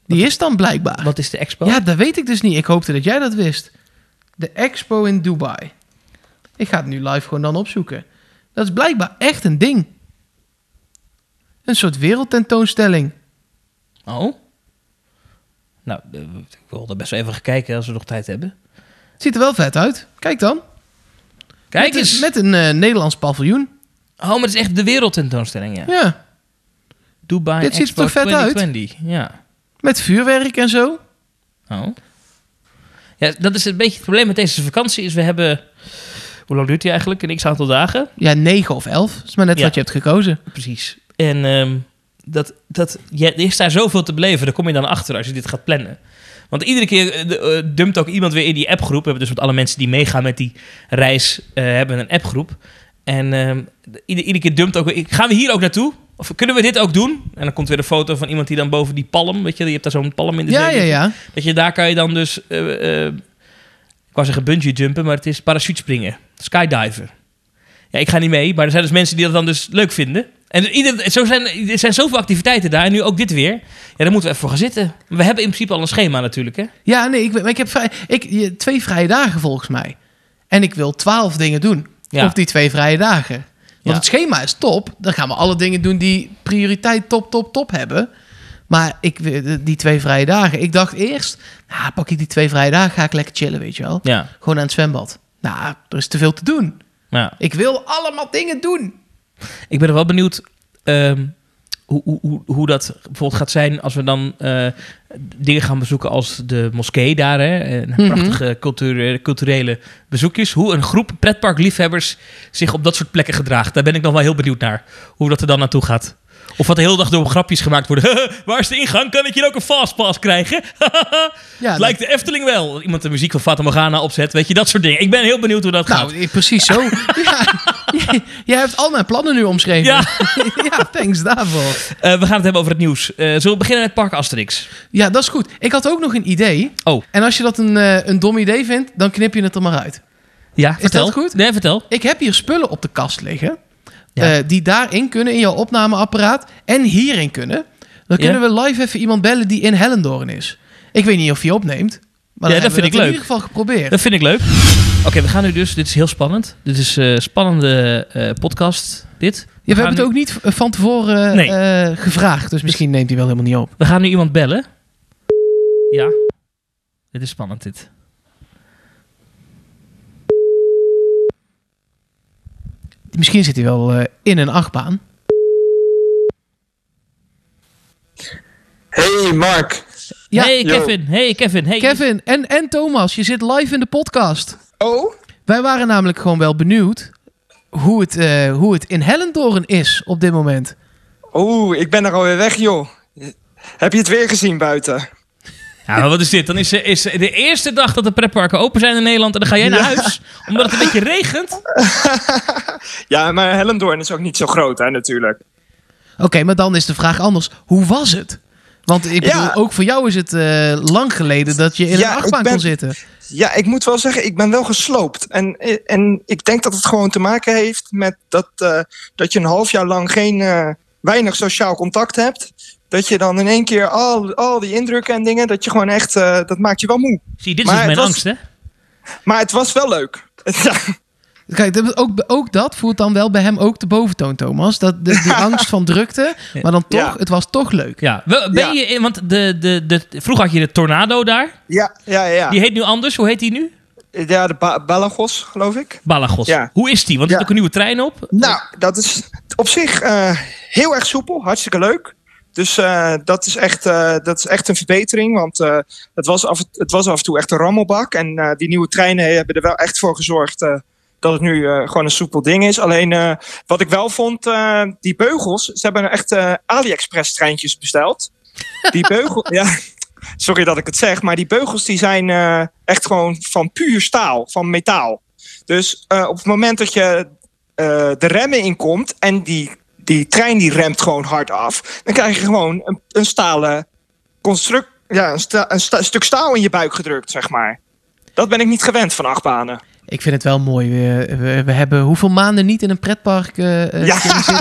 Die is dan blijkbaar. Wat is de expo? Ja, dat weet ik dus niet. Ik hoopte dat jij dat wist. De expo in Dubai. Ik ga het nu live gewoon dan opzoeken. Dat is blijkbaar echt een ding. Een soort wereldtentoonstelling. Oh. Nou, eh, ik wil er best wel even gaan kijken als we nog tijd hebben. Het ziet er wel vet uit. Kijk dan. Kijk met eens. Een, met een eh, Nederlands paviljoen. Oh, maar het is echt de wereldtentoonstelling, ja. Ja. Dubai Dit ziet er Expo toch vet uit? 2020. Ja. Met vuurwerk en zo. Oh. Ja, dat is een beetje het probleem met deze vakantie. Is we hebben... Hoe lang duurt die eigenlijk? Een x-aantal dagen? Ja, 9 of 11. Dat is maar net Ja. wat je hebt gekozen. Precies. En ehm, dat, dat, ja, er is daar zoveel te beleven. Daar kom je dan achter als je dit gaat plannen. Want iedere keer eh, eh, dumpt ook iemand weer in die appgroep. We hebben dus met alle mensen die meegaan met die reis... eh, hebben een appgroep. En ehm, ieder- iedere keer dumpt ook weer... Gaan we hier ook naartoe? Of kunnen we dit ook doen? En dan komt weer een foto van iemand die dan boven die palm... Weet je, je hebt daar zo'n palm in de Ja, zee ja, ja. Dat je daar kan je dan dus... eh, eh, ik wou zeggen bungee jumpen, maar het is parachutespringen. Skydiver. Ja, ik ga niet mee, maar er zijn dus mensen die dat dan dus leuk vinden. En ieder, zo zijn, er zijn zoveel activiteiten daar. En nu ook dit weer. Ja, daar moeten we even voor gaan zitten. We hebben in principe al een schema natuurlijk, hè? Ja, nee, ik, maar ik heb vrij, ik, twee vrije dagen volgens mij. En ik wil 12 dingen doen. Ja. Op die twee vrije dagen. Want het schema is top. Dan gaan we alle dingen doen die prioriteit top, top, top hebben. Maar ik, die twee vrije dagen. Ik dacht eerst, nou, pak ik die twee vrije dagen, ga ik lekker chillen, weet je wel. Ja. Gewoon aan het zwembad. Nou, er is te veel te doen. ja. Ik wil allemaal dingen doen. Ik ben er wel benieuwd ehm, hoe, hoe, hoe, hoe dat bijvoorbeeld gaat zijn als we dan eh, dingen gaan bezoeken als de moskee daar. Hè, en Mhm. Prachtige culturele, culturele bezoekjes. Hoe een groep pretparkliefhebbers zich op dat soort plekken gedraagt. Daar ben ik nog wel heel benieuwd naar. Hoe dat er dan naartoe gaat. Of wat de hele dag door grapjes gemaakt worden. Waar is de ingang? Kan ik hier ook een fastpass krijgen? Ja, lijkt de Efteling wel. Iemand de muziek van Fata Morgana opzet. Weet je, dat soort dingen. Ik ben heel benieuwd hoe dat gaat. Nou, precies zo. ja, jij, hebt al mijn plannen nu omschreven. Ja. ja, thanks daarvoor. Eh, we gaan het hebben over het nieuws. Eh, zullen we beginnen met Park Asterix? Ja, dat is goed. Ik had ook nog een idee. Oh. En als je dat een, eh, een dom idee vindt, dan knip je het er maar uit. Ja, vertel. dat goed? Nee, vertel. Ik heb hier spullen op de kast liggen. Ja. die daarin kunnen in jouw opnameapparaat. En hierin kunnen. Dan Ja. kunnen we live even iemand bellen die in Hellendoorn is. Ik weet niet of hij opneemt. Maar Ja, dat vind ik in leuk. ieder geval geprobeerd. Dat vind ik leuk. Oké, we gaan nu dus... Dit is heel spannend. Dit is een spannende eh, podcast. Dit. Ja, we hebben het ook niet v- van tevoren Nee. eh, gevraagd. Dus misschien neemt hij wel helemaal niet op. We gaan nu iemand bellen. Ja. Dit is spannend, dit. Misschien zit hij wel eh, in een achtbaan. Hey Mark. Ja, hey yo. Kevin. Hey Kevin. Hey. Kevin en, en Thomas, je zit live in de podcast. Oh? Wij waren namelijk gewoon wel benieuwd hoe het, eh, hoe het in Hellendoorn is op dit moment. Oeh, ik ben er alweer weg, joh. Heb je het weer gezien buiten? Ja, maar wat is dit? Dan is, is de eerste dag dat de pretparken open zijn in Nederland... en dan ga jij naar Ja. huis omdat het een beetje regent. Ja, maar Hellendoorn is ook niet zo groot, hè, natuurlijk. Oké, maar dan is de vraag anders. Hoe was het? Want ik bedoel, Ja. ook voor jou is het eh, lang geleden dat je in Ja, een achtbaan ben- kon zitten. Ja, ik moet wel zeggen, ik ben wel gesloopt. En, en ik denk dat het gewoon te maken heeft met dat, eh, dat je een half jaar lang geen, eh, weinig sociaal contact hebt. Dat je dan in één keer al, al die indrukken en dingen, dat je gewoon echt, eh, dat maakt je wel moe. Zie, dit is Maar dus mijn was- angst, hè? Maar het was wel leuk. Kijk, ook, ook dat voert dan wel bij hem ook de boventoon, Thomas. Dat, de, die angst van drukte, maar dan toch, Ja. het was toch leuk. Ja, ben Ja. je in, want de, de, de, vroeger had je de Tornado daar. Ja, ja, ja. Die heet nu anders. Hoe heet die nu? Ja, de ba Balagos, geloof ik. Balagos. Ja. Hoe is die? Want er Ja. zit ook een nieuwe trein op. Nou, dat is op zich eh, heel erg soepel. Hartstikke leuk. Dus eh, dat, is echt, eh, dat is echt een verbetering. Want eh, het, was af, het was af en toe echt een rammelbak. En eh, die nieuwe treinen hebben er wel echt voor gezorgd eh, dat het nu eh, gewoon een soepel ding is. Alleen eh, wat ik wel vond, eh, die beugels. Ze hebben echt eh, AliExpress treintjes besteld. Die beugel, ja, sorry dat ik het zeg. Maar die beugels die zijn echt gewoon van puur staal, van metaal. Dus op het moment dat je de remmen inkomt en die, die trein die remt gewoon hard af, dan krijg je gewoon een, een stalen construct, ja, een, sta- een sta- stuk staal in je buik gedrukt, zeg maar. Dat ben ik niet gewend van achtbanen. Ik vind het wel mooi. We, we, we hebben hoeveel maanden niet in een pretpark eh eh, Ja,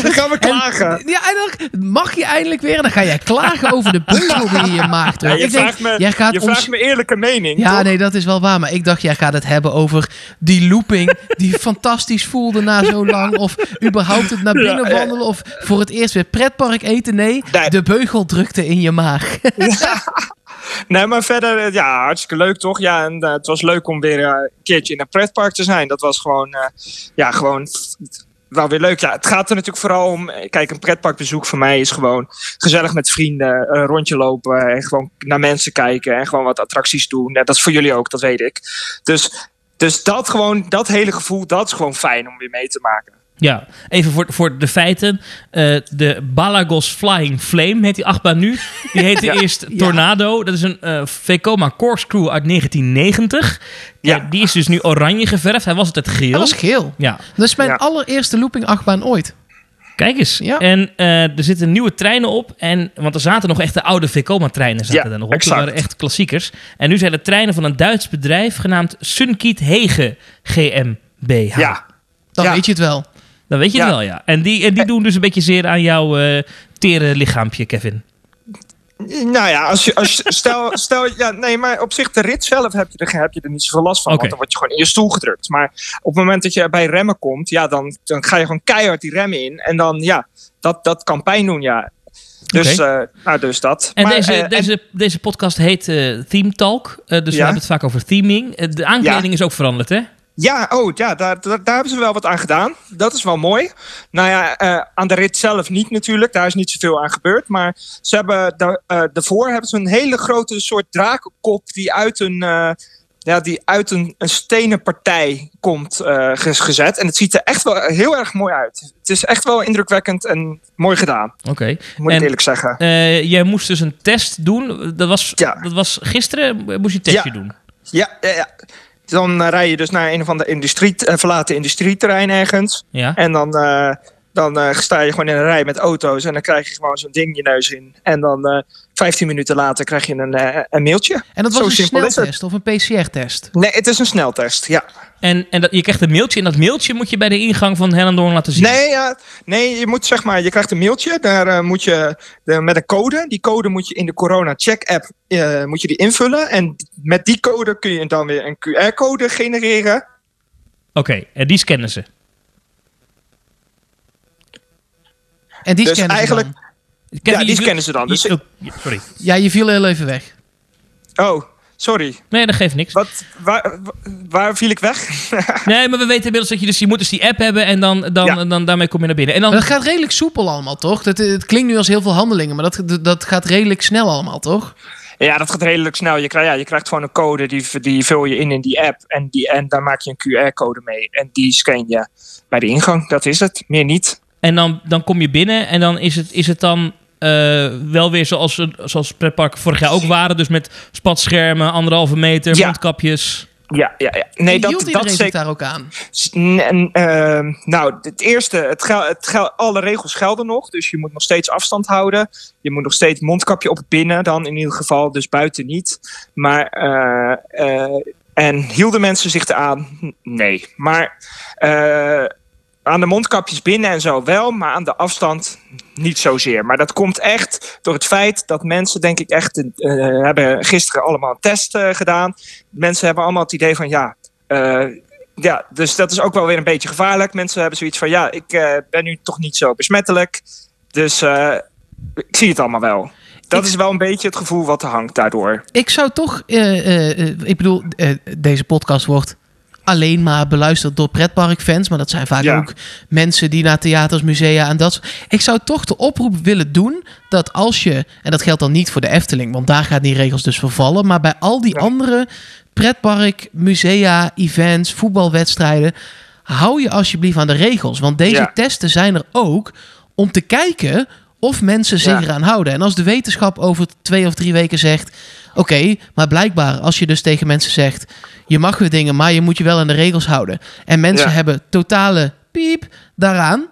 dan gaan we En- klagen. ja, en dan mag je eindelijk weer. En dan ga jij klagen over de beugel die je maakt. Ja, je ik denk, vraagt me, jij gaat je ons... vraagt me eerlijke mening. Ja, toch? nee, dat is wel waar. Maar ik dacht, jij gaat het hebben over die looping die fantastisch voelde na zo lang. Of überhaupt het naar binnen Ja, ja. wandelen. Of voor het eerst weer pretpark eten. Nee, Nee. de beugel drukte in je maag. Nee, maar verder, eh, ja, hartstikke leuk toch? Ja, en eh, het was leuk om weer eh, een keertje in een pretpark te zijn. Dat was gewoon, ja, gewoon wel weer leuk. Ja, het gaat er natuurlijk vooral om. Kijk, een pretparkbezoek voor mij is gewoon gezellig met vrienden, een rondje lopen en gewoon naar mensen kijken en gewoon wat attracties doen. Dat is voor jullie ook, dat weet ik. Dus, dus dat gewoon, dat hele gevoel, dat is gewoon fijn om weer mee te maken. Ja, even voor, voor de feiten. Eh, de Balagos Flying Flame heet die achtbaan nu. Die heette Ja. eerst Tornado. Dat is een eh Vekoma Corkscrew uit 1990. Ja. Ja. die is dus nu oranje geverfd. Hij was altijd geel. Dat was geel. Ja, Dat is mijn Ja. allereerste looping achtbaan ooit. kijk eens. Ja. En eh, er zitten nieuwe treinen op. En, want er zaten nog echt de oude Vekoma-treinen zaten Ja, er nog op. Die exact. waren echt klassiekers. En nu zijn er treinen van een Duits bedrijf genaamd Sunkiet Hege GmbH. Ja, Dan Ja. weet je het wel. Dan weet je Ja. het wel, ja. En die, en die doen dus een beetje zeer aan jouw eh tere lichaampje, Kevin. Nou ja, als je, als je, stel, stel, ja, nee, maar op zich de rit zelf heb je er, heb je er niet zoveel last van. Oké. Want dan word je gewoon in je stoel gedrukt. Maar op het moment dat je bij remmen komt, ja, dan, dan ga je gewoon keihard die remmen in. En dan, ja, dat, dat kan pijn doen, ja. Dus, Oké. eh, nou, dus dat. En Maar, deze, eh, en- deze, deze podcast heet eh, Theme Talk. eh, dus we hebben het vaak over theming. Eh, de aankleding is ook veranderd, hè? Ja, oh, ja daar, daar, daar hebben ze wel wat aan gedaan. Dat is wel mooi. Nou ja, eh, aan de rit zelf niet natuurlijk. Daar is niet zoveel aan gebeurd. Maar ze hebben daar, eh, daarvoor hebben ze een hele grote soort drakenkop die uit een, eh, ja, die uit een, een stenen partij komt ge- gezet. En het ziet er echt wel heel erg mooi uit. Het is echt wel indrukwekkend en mooi gedaan, Oké. moet En- ik eerlijk zeggen. Jij moest dus een test doen. Dat was, Ja. dat was gisteren, moest je een testje Ja. doen. Ja, ja, ja. Dan eh, rij je dus naar een of ander industrie, eh, verlaten industrieterrein ergens. Ja. En dan, eh, dan sta je gewoon in een rij met auto's en dan krijg je gewoon zo'n ding je neus in. En dan 15 minuten later krijg je een, eh, een mailtje. En dat Zo was een sneltest of een PCR-test. Nee, het is een sneltest, ja. En, en dat, je krijgt een mailtje. En dat mailtje moet je bij de ingang van Hellendoorn laten zien. Nee, ja, nee, je moet zeg maar, je krijgt een mailtje. Daar eh, moet je de, met een code. Die code moet je in de Corona Check app eh, moet je die invullen. En met die code kun je dan weer een QR-code genereren. Oké, en die scannen ze. En die Dus scannen ze eigenlijk- dan. Ken ja, die scannen ze dan. Dus, oh, sorry. Ja, je viel heel even weg. oh, sorry. Nee, dat geeft niks. Wat, waar, waar viel ik weg? Nee, maar we weten inmiddels dat je dus... Je moet dus die app hebben en dan, dan, Ja. dan, daarmee kom je naar binnen. En dan, Maar dat gaat redelijk soepel allemaal, toch? Dat, het klinkt nu als heel veel handelingen, maar dat, dat gaat redelijk snel allemaal, toch? Ja, dat gaat redelijk snel. Je krijgt, ja, je krijgt gewoon een code, die, die vul je in in die app. En, die, en daar maak je een QR-code mee. En die scan je bij de ingang. Dat is het. Meer niet. En dan, dan kom je binnen en dan is het, is het dan eh, wel weer zoals, zoals pretparken vorig jaar ook waren. Dus met spatschermen, anderhalve meter, Ja. mondkapjes. Ja, ja, ja. Nee, dat, hield dat zich zeker. daar ook aan? N- ehm, nou, het eerste, het gel, het gel, alle regels gelden nog. Dus je moet nog steeds afstand houden. Je moet nog steeds mondkapje op binnen dan in ieder geval. Dus buiten niet. Maar, eh, eh, en hielden mensen zich eraan? Nee. Maar eh, aan de mondkapjes binnen en zo wel. Maar aan de afstand niet zozeer. Maar dat komt echt door het feit dat mensen, denk ik echt, eh, hebben gisteren allemaal een test eh, gedaan. Mensen hebben allemaal het idee van ja, eh, ja, dus dat is ook wel weer een beetje gevaarlijk. Mensen hebben zoiets van, ja, ik ben nu toch niet zo besmettelijk. Dus ik zie het allemaal wel. Dat Ik- is wel een beetje het gevoel wat er hangt daardoor. Ik zou toch, ik bedoel, deze podcast wordt alleen maar beluisterd door pretparkfans, maar dat zijn vaak Ja. ook mensen die naar theaters, musea en dat. soort- Ik zou toch de oproep willen doen dat als je, en dat geldt dan niet voor de Efteling, want daar gaan die regels dus vervallen, maar bij al die Ja. andere pretpark, musea, events, voetbalwedstrijden, hou je alsjeblieft aan de regels, want deze Ja. testen zijn er ook om te kijken of mensen zich Ja. eraan houden. En als de wetenschap over twee of drie weken zegt: Oké, maar blijkbaar als je dus tegen mensen zegt: Je mag weer dingen, maar je moet je wel aan de regels houden. En mensen Ja. hebben totale piep daaraan.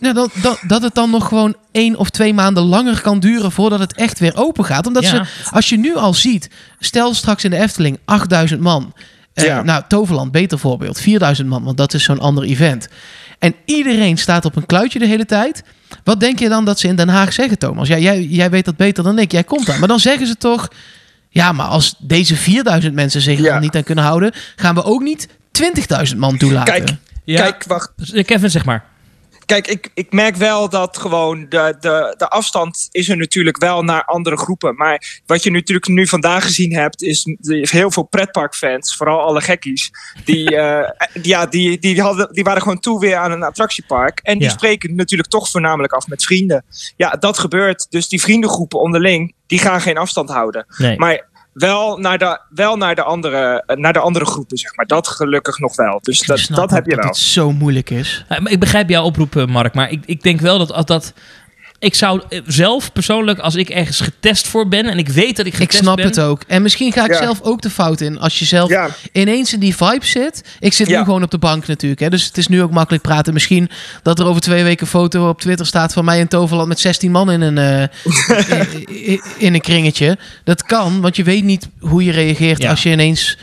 ja, dat, dat, dat het dan nog gewoon één of twee maanden langer kan duren voordat het echt weer open gaat. Omdat Ja. ze, als je nu al ziet, stel straks in de Efteling 8000 man. Eh, Ja. Nou, Toverland, beter voorbeeld. 4000 man, want dat is zo'n ander event. En iedereen staat op een kluitje de hele tijd. Wat denk je dan dat ze in Den Haag zeggen, Thomas? Ja, jij, jij weet dat beter dan ik. Jij komt daar. Maar dan zeggen ze toch... Ja, maar als deze 4000 mensen zich er Ja. dan niet aan kunnen houden... gaan we ook niet 20.000 man toelaten. Kijk, Ja, Kijk, wacht. Kevin, zeg maar. Kijk, ik, ik merk wel dat gewoon de, de, de afstand is er natuurlijk wel naar andere groepen. Maar wat je natuurlijk nu vandaag gezien hebt, is heel veel pretparkfans, vooral alle gekkies, die, eh, ja, die, die, hadden, die waren gewoon toe weer aan een attractiepark. En die Ja. spreken natuurlijk toch voornamelijk af met vrienden. Ja, dat gebeurt. Dus die vriendengroepen onderling, die gaan geen afstand houden. Nee. Maar wel naar de, wel naar de, andere, eh, naar de andere groepen, zeg maar. Dat gelukkig nog wel. Dus dat, dat heb je dat wel. het zo moeilijk is. Ja, maar ik begrijp jouw oproep, eh, Mark. Maar ik, ik denk wel dat als dat. Ik zou zelf persoonlijk, als ik ergens getest voor ben en ik weet dat ik Ik getest snap ben. het ook. En misschien ga ik Ja. zelf ook de fout in. Als je zelf Ja. ineens in die vibe zit. Ik zit nu gewoon op de bank natuurlijk. Hè, dus het is nu ook makkelijk praten. Misschien dat er over twee weken een foto op Twitter staat van mij in Toverland met 16 man in een, eh, in, in- in een kringetje. Dat kan, want je weet niet hoe je reageert Ja. als je ineens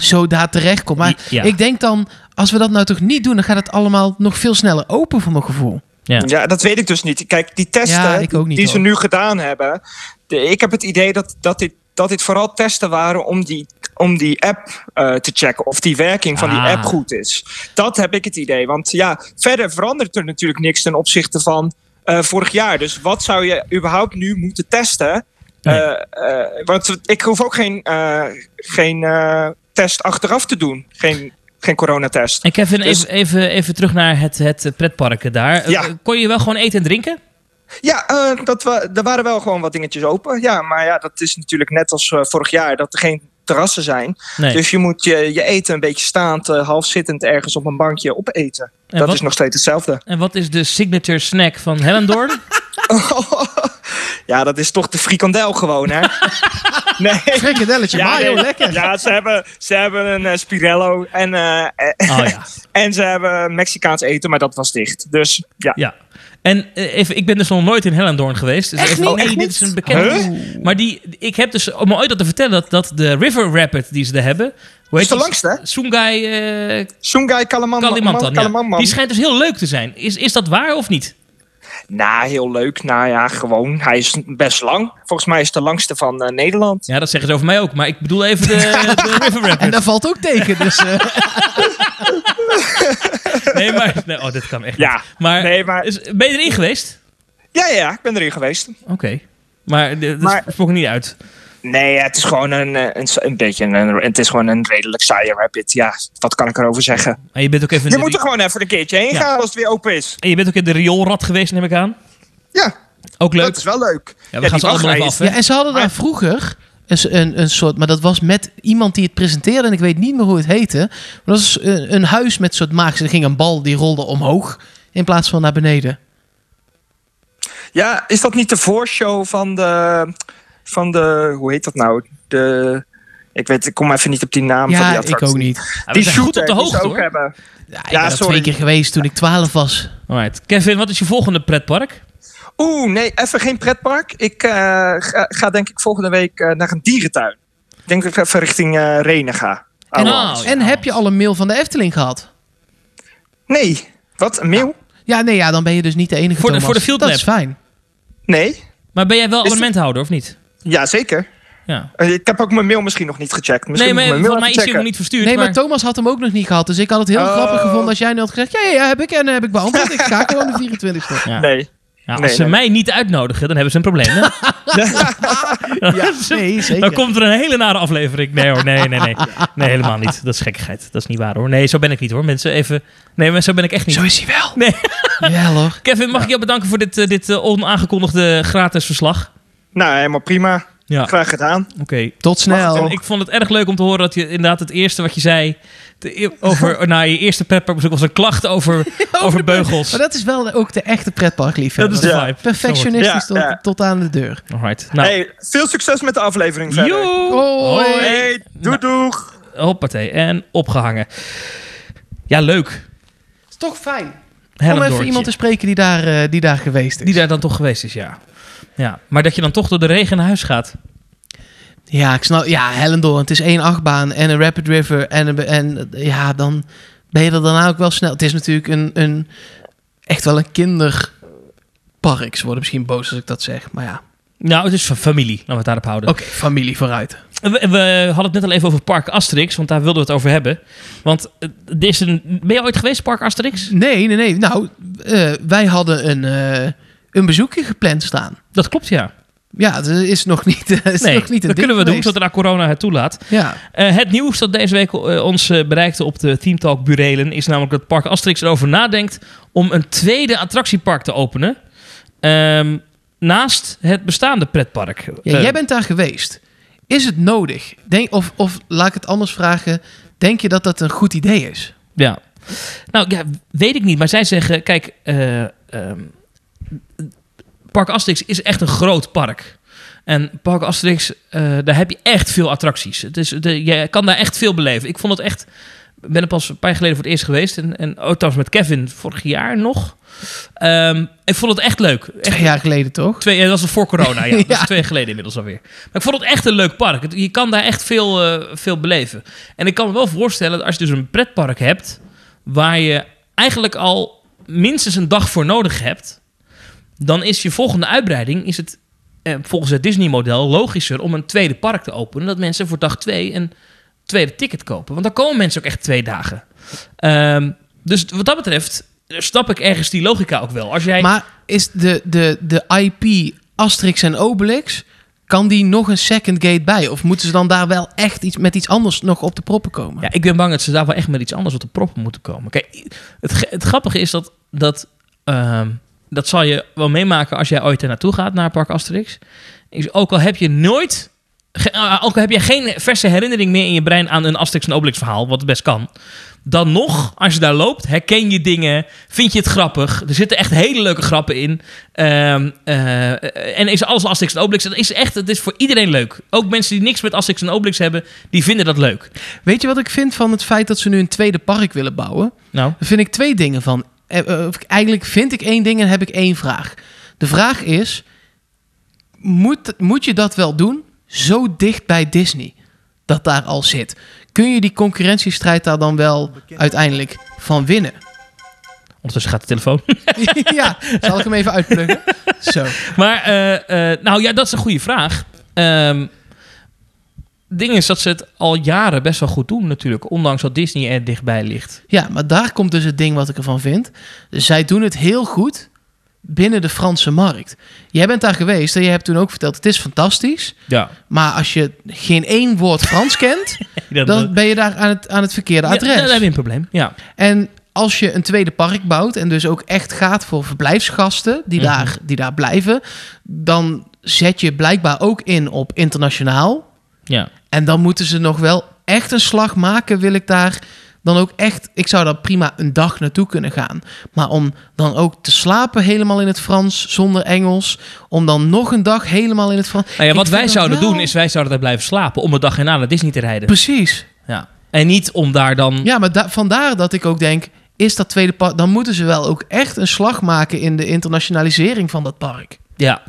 zo daar terecht komt. Maar Ja. ik denk dan, als we dat nou toch niet doen, dan gaat het allemaal nog veel sneller open voor mijn gevoel. Ja. Ja, dat weet ik dus niet. Kijk, die testen Ja, ook die ze nu gedaan hebben. De, ik heb het idee dat, dat, dit, dat dit vooral testen waren om die, om die app eh, te checken. Of die werking van die Ah. app goed is. Dat heb ik het idee. Want ja, verder verandert er natuurlijk niks ten opzichte van eh, vorig jaar. Dus wat zou je überhaupt nu moeten testen? Nee. Eh, want ik hoef ook geen, geen test achteraf te doen. Geen, geen coronatest. Kevin, Dus- even, even, even terug naar het, het pretparken daar. Eh, Ja. Kon je wel gewoon eten en drinken? Ja, eh, dat wa er waren wel gewoon wat dingetjes open. Ja, maar ja, dat is natuurlijk net als eh, vorig jaar dat er geen terrassen zijn. Nee. Dus je moet je, je eten een beetje staand, half zittend ergens op een bankje opeten. En dat wat- is nog steeds hetzelfde. En wat is de signature snack van Hellendoorn? ja, dat is toch de frikandel gewoon, hè? nee. Frikandelletje, mayo, nee. lekker. Ja, ze hebben, ze hebben een eh, Spirello en, eh, eh, Oh ja. en ze hebben Mexicaans eten, maar dat was dicht. Dus ja. Ja. En even, ik ben dus nog nooit in Hellendoorn geweest. Dus Echt even, niet? nee, Echt dit niet? is een bekend. Maar die, ik heb dus om ooit dat te vertellen dat, dat de River Rapid die ze daar hebben. Hoe is de die? langste, hè? Sungai eh Sungai Kalimantan. ja. Die schijnt dus heel leuk te zijn. Is, is dat waar of niet? Nou, heel leuk. Nou ja, gewoon. Hij is best lang. Volgens mij is het de langste van eh, Nederland. Ja, dat zeggen ze over mij ook. Maar ik bedoel even de, de River En dat valt ook tegen. Dus, eh, Nee, maar... Nee, oh, dit kan echt Ja. niet. Maar, Nee, maar- is- ben je erin geweest? Ja, ja, ja, ik ben erin geweest. Oké. Maar de- dat Maar- sprong niet uit. Nee, ja, het is gewoon een, eh, een, een beetje een, het is gewoon een redelijk saaie rapid. Ja, wat kan ik erover zeggen? En je bent ook even... Je moet er gewoon even een keertje heen Ja. gaan als het weer open is. En je bent ook in de rioolrad geweest, neem ik aan. Ja, Ook leuk. dat is wel leuk. Ja, we gaan ze allemaal even af, hè? Ja, en ze hadden daar vroeger een, een, een soort, maar dat was met iemand die het presenteerde en ik weet niet meer hoe het heette. Maar dat was een, een huis met soort maagse. Er ging een bal die rolde omhoog in plaats van naar beneden. Ja, is dat niet de voorshow van de, van de, hoe heet dat nou? De, ik weet, ik kom even niet op die naam van Ja, die ik attractie. ook niet. Die zijn goed op de die hoogte, ze ook hoor. hebben. Ja, ik Ja, ben sorry. twee keer geweest toen ik 12 was. Alright. Kevin, wat is je volgende pretpark? Oeh, nee, even geen pretpark. Ik eh, ga, ga denk ik volgende week eh, naar een dierentuin. Ik denk dat ik even richting eh Renen ga. En, Oh, en heb je al een mail van de Efteling gehad? Nee, wat? Een mail? Ja, nee, ja, dan ben je dus niet de enige. Voor de- Thomas. voor de Field Dat is fijn. Nee. Maar ben jij wel Is abonnementhouder of niet? Ja, zeker. Ja. Eh, Ik heb ook mijn mail misschien nog niet gecheckt. Nee, Misschien maar volgens mij is even hij nog niet verstuurd. Nee, maar maar- Thomas had hem ook nog niet gehad. Dus ik had het heel Oh. grappig gevonden als jij nu had gezegd... Ja, ja, ja, heb ik en heb ik beantwoord. Ik ga gewoon de 24 e Ja. Nee. Ja, als Nee, ze nee. mij niet uitnodigen, dan hebben ze een probleem. Hè? Ja, nee, zeker. Dan komt er een hele nare aflevering. Nee hoor, nee, nee, nee. Nee, helemaal niet. Dat is gekkigheid. Dat is niet waar hoor. Nee, zo ben ik niet hoor. Mensen, even... Nee, maar zo ben ik echt niet. Zo is hij wel. Nee. Ja, hoor. Kevin, mag ik jou bedanken voor dit, eh, dit eh, onaangekondigde gratis verslag? Nou, helemaal prima. Ja, oké. Graag gedaan. Tot snel. Ik vond het erg leuk om te horen dat je inderdaad het eerste wat je zei... de over, na je eerste pretparkbezoek was een klacht over, over beugels. Maar dat is wel ook de echte pretparkliefhebber. Dat is de Ja. vibe. Perfectionistisch Ja, tot, ja. tot aan de deur. Alright. Nou, Hey, veel succes met de aflevering verder. joe! Hoi. Hey, doei doeg. Hoppatee. En opgehangen. Ja, leuk. is toch fijn. Om Hellendoortje. even iemand te spreken die daar, eh, die daar geweest is. Die daar dan toch geweest is, ja. Ja. Maar dat je dan toch door de regen naar huis gaat. Ja, ik snap. Ja, Hellendoorn. Het is één achtbaan en een Rapid River. En, een, en ja, dan ben je er daarna ook wel snel. Het is natuurlijk een, een echt wel een kinderpark. Ze worden misschien boos als ik dat zeg. Maar ja, Nou, het is van familie. Laten we het daarop houden. oké, familie vooruit. We, we hadden het net al even over Park Asterix, want daar wilden we het over hebben. Want eh, er is een, ben je ooit geweest, Park Asterix? Nee, nee, nee. Nou, eh, wij hadden een, eh, een bezoekje gepland staan. Dat klopt, ja. Ja, het is nog niet, het is Nee, nog niet een dat kunnen we doen, zodra corona het toelaat. Ja, Eh, het nieuws dat deze week eh, ons eh, bereikte op de Team Talk burelen... is namelijk dat Park Asterix erover nadenkt om een tweede attractiepark te openen. Ehm, naast het bestaande pretpark. ja jij bent daar geweest. Is het nodig? Denk, of, of laat ik het anders vragen. Denk je dat dat een goed idee is? Ja. Nou, ja, weet ik niet. Maar zij zeggen, kijk, eh, ehm, Park Asterix is echt een groot park. En Park Asterix, eh, daar heb je echt veel attracties. Het is, de, je kan daar echt veel beleven. Ik vond het echt... Ik ben er pas een paar jaar geleden voor het eerst geweest. En, en ook trouwens met Kevin vorig jaar nog. Ehm, ik vond het echt leuk. Echt, Twee jaar geleden toch? Twee, ja, dat was voor corona, ja. Dat is Ja. twee jaar geleden inmiddels alweer. Maar ik vond het echt een leuk park. Het- Je kan daar echt veel, eh, veel beleven. En ik kan me wel voorstellen dat als je dus een pretpark hebt... waar je eigenlijk al minstens een dag voor nodig hebt... dan is je volgende uitbreiding... Is het, eh, volgens het Disney-model logischer om een tweede park te openen... dat mensen voor dag twee een tweede ticket kopen. Want dan komen mensen ook echt twee dagen. Ehm, dus wat dat betreft snap ik ergens die logica ook wel. Als jij... Maar is de, de, de IP Asterix en Obelix... kan die nog een second gate bij? Of moeten ze dan daar wel echt iets, met iets anders nog op de proppen komen? Ja, ik ben bang dat ze daar wel echt met iets anders op de proppen moeten komen. Kijk, het, het grappige is dat... Dat, ehm, dat zal je wel meemaken als jij ooit er naartoe gaat, naar Park Asterix. Is, ook al heb je nooit... ge- eh, ook al heb je geen verse herinnering meer in je brein aan een Asterix en Obelix verhaal, wat best kan. Dan nog, als je daar loopt, herken je dingen, vind je het grappig. Er zitten echt hele leuke grappen in. Ehm, eh, en is alles Asterix en Obelix. Het is echt, het is voor iedereen leuk. Ook mensen die niks met Asterix en Obelix hebben, die vinden dat leuk. Weet je wat ik vind van het feit dat ze nu een tweede park willen bouwen? Nou, Daar vind ik twee dingen van. Eh, eh, Eigenlijk vind ik één ding en heb ik één vraag. De vraag is: moet, moet je dat wel doen? Zo dicht bij Disney, dat daar al zit. Kun je die concurrentiestrijd daar dan wel uiteindelijk van winnen? ondertussen gaat de telefoon. ja, zal ik hem even uitpluggen? Zo. Maar, eh, nou ja, dat is een goede vraag. Ehm ding is dat ze het al jaren best wel goed doen natuurlijk. Ondanks dat Disney er dichtbij ligt. Ja, maar daar komt dus het ding wat ik ervan vind. Zij doen het heel goed binnen de Franse markt. Jij bent daar geweest en je hebt toen ook verteld... het is fantastisch, Ja. maar als je geen één woord Frans kent... dan ben je daar aan het, aan het verkeerde Ja, adres. dan heb je een probleem. Ja. En als je een tweede park bouwt en dus ook echt gaat voor verblijfsgasten die, Mhm. daar, die daar blijven, dan zet je blijkbaar ook in op internationaal. Ja. En dan moeten ze nog wel echt een slag maken, wil ik daar dan ook echt... Ik zou daar prima een dag naartoe kunnen gaan. Maar om dan ook te slapen helemaal in het Frans, zonder Engels... om dan nog een dag helemaal in het Frans... Nou ja, wat wij zouden wel- doen is wij zouden daar blijven slapen om een dag erna naar Disney te rijden. Precies. Ja. En niet om daar dan... Ja, maar da- vandaar dat ik ook denk... is dat tweede park... dan moeten ze wel ook echt een slag maken... in de internationalisering van dat park. Ja.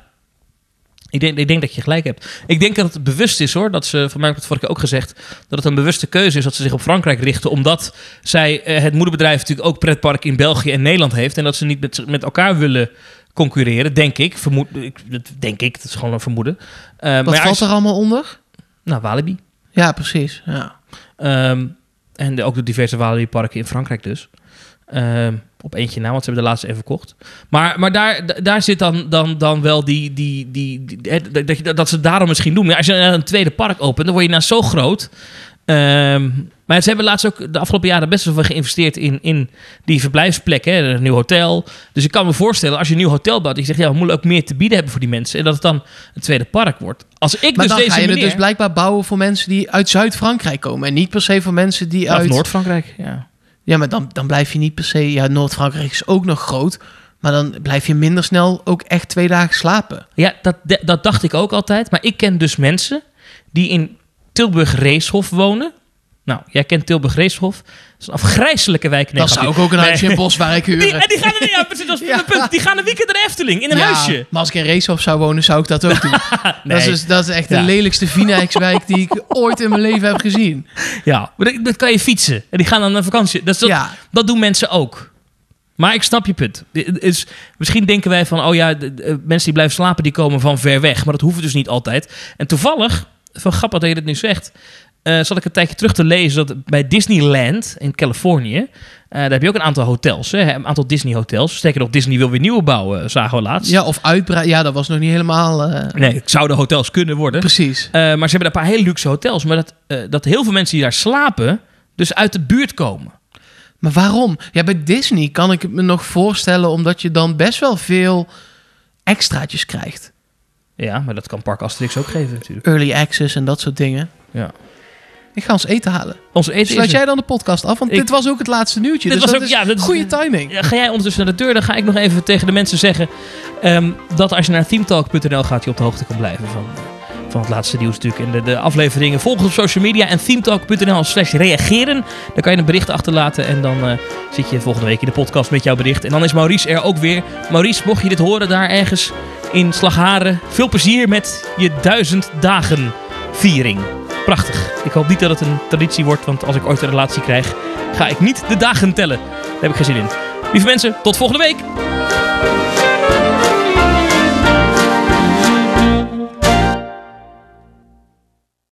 Ik denk, ik denk dat je gelijk hebt. Ik denk dat het bewust is hoor. Dat ze, van mij heb ik het vorige keer ook gezegd. Dat het een bewuste keuze is dat ze zich op Frankrijk richten. Omdat zij eh, het moederbedrijf natuurlijk ook pretpark in België en Nederland heeft. En dat ze niet met, met elkaar willen concurreren. Denk ik. Vermoed, ik. Dat denk ik. Dat is gewoon een vermoeden. Eh, Wat maar ja, valt er allemaal onder? Nou, Walibi. Ja, precies. Ja. Ehm, en de, ook de diverse Walibi-parken in Frankrijk dus. Ehm, op eentje na, want ze hebben de laatste even verkocht. Maar, maar daar, daar zit dan, dan, dan wel die... die, die, dat, je- dat ze daarom misschien doen. Maar als je een tweede park opent, dan word je nou zo groot. Ehm, maar ze hebben laatst ook de afgelopen jaren best wel veel geïnvesteerd in, in die verblijfsplekken. Een nieuw hotel. Dus ik kan me voorstellen, als je een nieuw hotel bouwt... dat je zegt, ja, we moeten ook meer te bieden hebben voor die mensen. En dat het dan een tweede park wordt. Als ik Maar dus dan deze ga je dus blijkbaar bouwen voor mensen die uit Zuid-Frankrijk komen. En niet per se voor mensen die Of uit... Noord-Frankrijk, ja. Ja, maar dan, dan blijf je niet per se... Ja, Noord-Frankrijk is ook nog groot. Maar dan blijf je minder snel ook echt twee dagen slapen. Ja, dat, dat dacht ik ook altijd. Maar ik ken dus mensen die in Tilburg-Reeshof wonen. Nou, jij kent Tilburg-Reeshof. Dat is een afgrijzelijke wijk. Nee, dan zou ik ook een Nee. huisje in Boswijk Die, huren. en die gaan, er- ja, precies, dat Ja. punt. Die gaan een weekend naar de Efteling in een Ja, huisje. Maar als ik in Reeshof zou wonen, zou ik dat ook doen. dat, is, dus- dat is echt de lelijkste Vinex-wijk die ik ooit in mijn leven heb gezien. Ja, maar dat, dat kan je fietsen. En die gaan dan naar vakantie. Dat, dat, dat doen mensen ook. Maar ik snap je punt. Is, misschien denken wij van, oh ja, de, de, mensen die blijven slapen, die komen van ver weg. Maar dat hoeft dus niet altijd. En toevallig, van grappig dat je dit nu zegt, eh zat ik een tijdje terug te lezen dat bij Disneyland in Californië, eh, daar heb je ook een aantal hotels, hè, een aantal Disney hotels. Sterker nog, Disney wil weer nieuwe bouwen, zagen we laatst. Ja, of uitbreiden. Ja, dat was nog niet helemaal... eh, Nee, het zouden hotels kunnen worden. Precies. Eh, maar ze hebben een paar hele luxe hotels. Maar dat, eh, dat heel veel mensen die daar slapen, dus uit de buurt komen. Maar waarom? Ja, bij Disney kan ik het me nog voorstellen... omdat je dan best wel veel extraatjes krijgt. Ja, maar dat kan Park Asterix ook geven natuurlijk. Early access en dat soort dingen. Ja. Ik ga ons eten halen. Eten Sluit is- jij dan de podcast af? Want Ik- dit was ook het laatste nieuwtje. Dit dus was dat ook- ja, dat goede timing. Ga jij ondertussen naar de deur, dan ga ik nog even tegen de mensen zeggen... ehm, dat als je naar themetalk.nl gaat, je op de hoogte kan blijven van, van het laatste nieuws natuurlijk. En de, de afleveringen volg ons op social media en themetalk.nl slash reageren. Dan kan je een bericht achterlaten en dan eh, zit je volgende week in de podcast met jouw bericht. En dan is Maurice er ook weer. Maurice, mocht je dit horen daar ergens in Slagharen, veel plezier met je duizend dagen viering. Prachtig. Ik hoop niet dat het een traditie wordt, want als ik ooit een relatie krijg, ga ik niet de dagen tellen. Daar heb ik geen zin in. Lieve mensen, tot volgende week.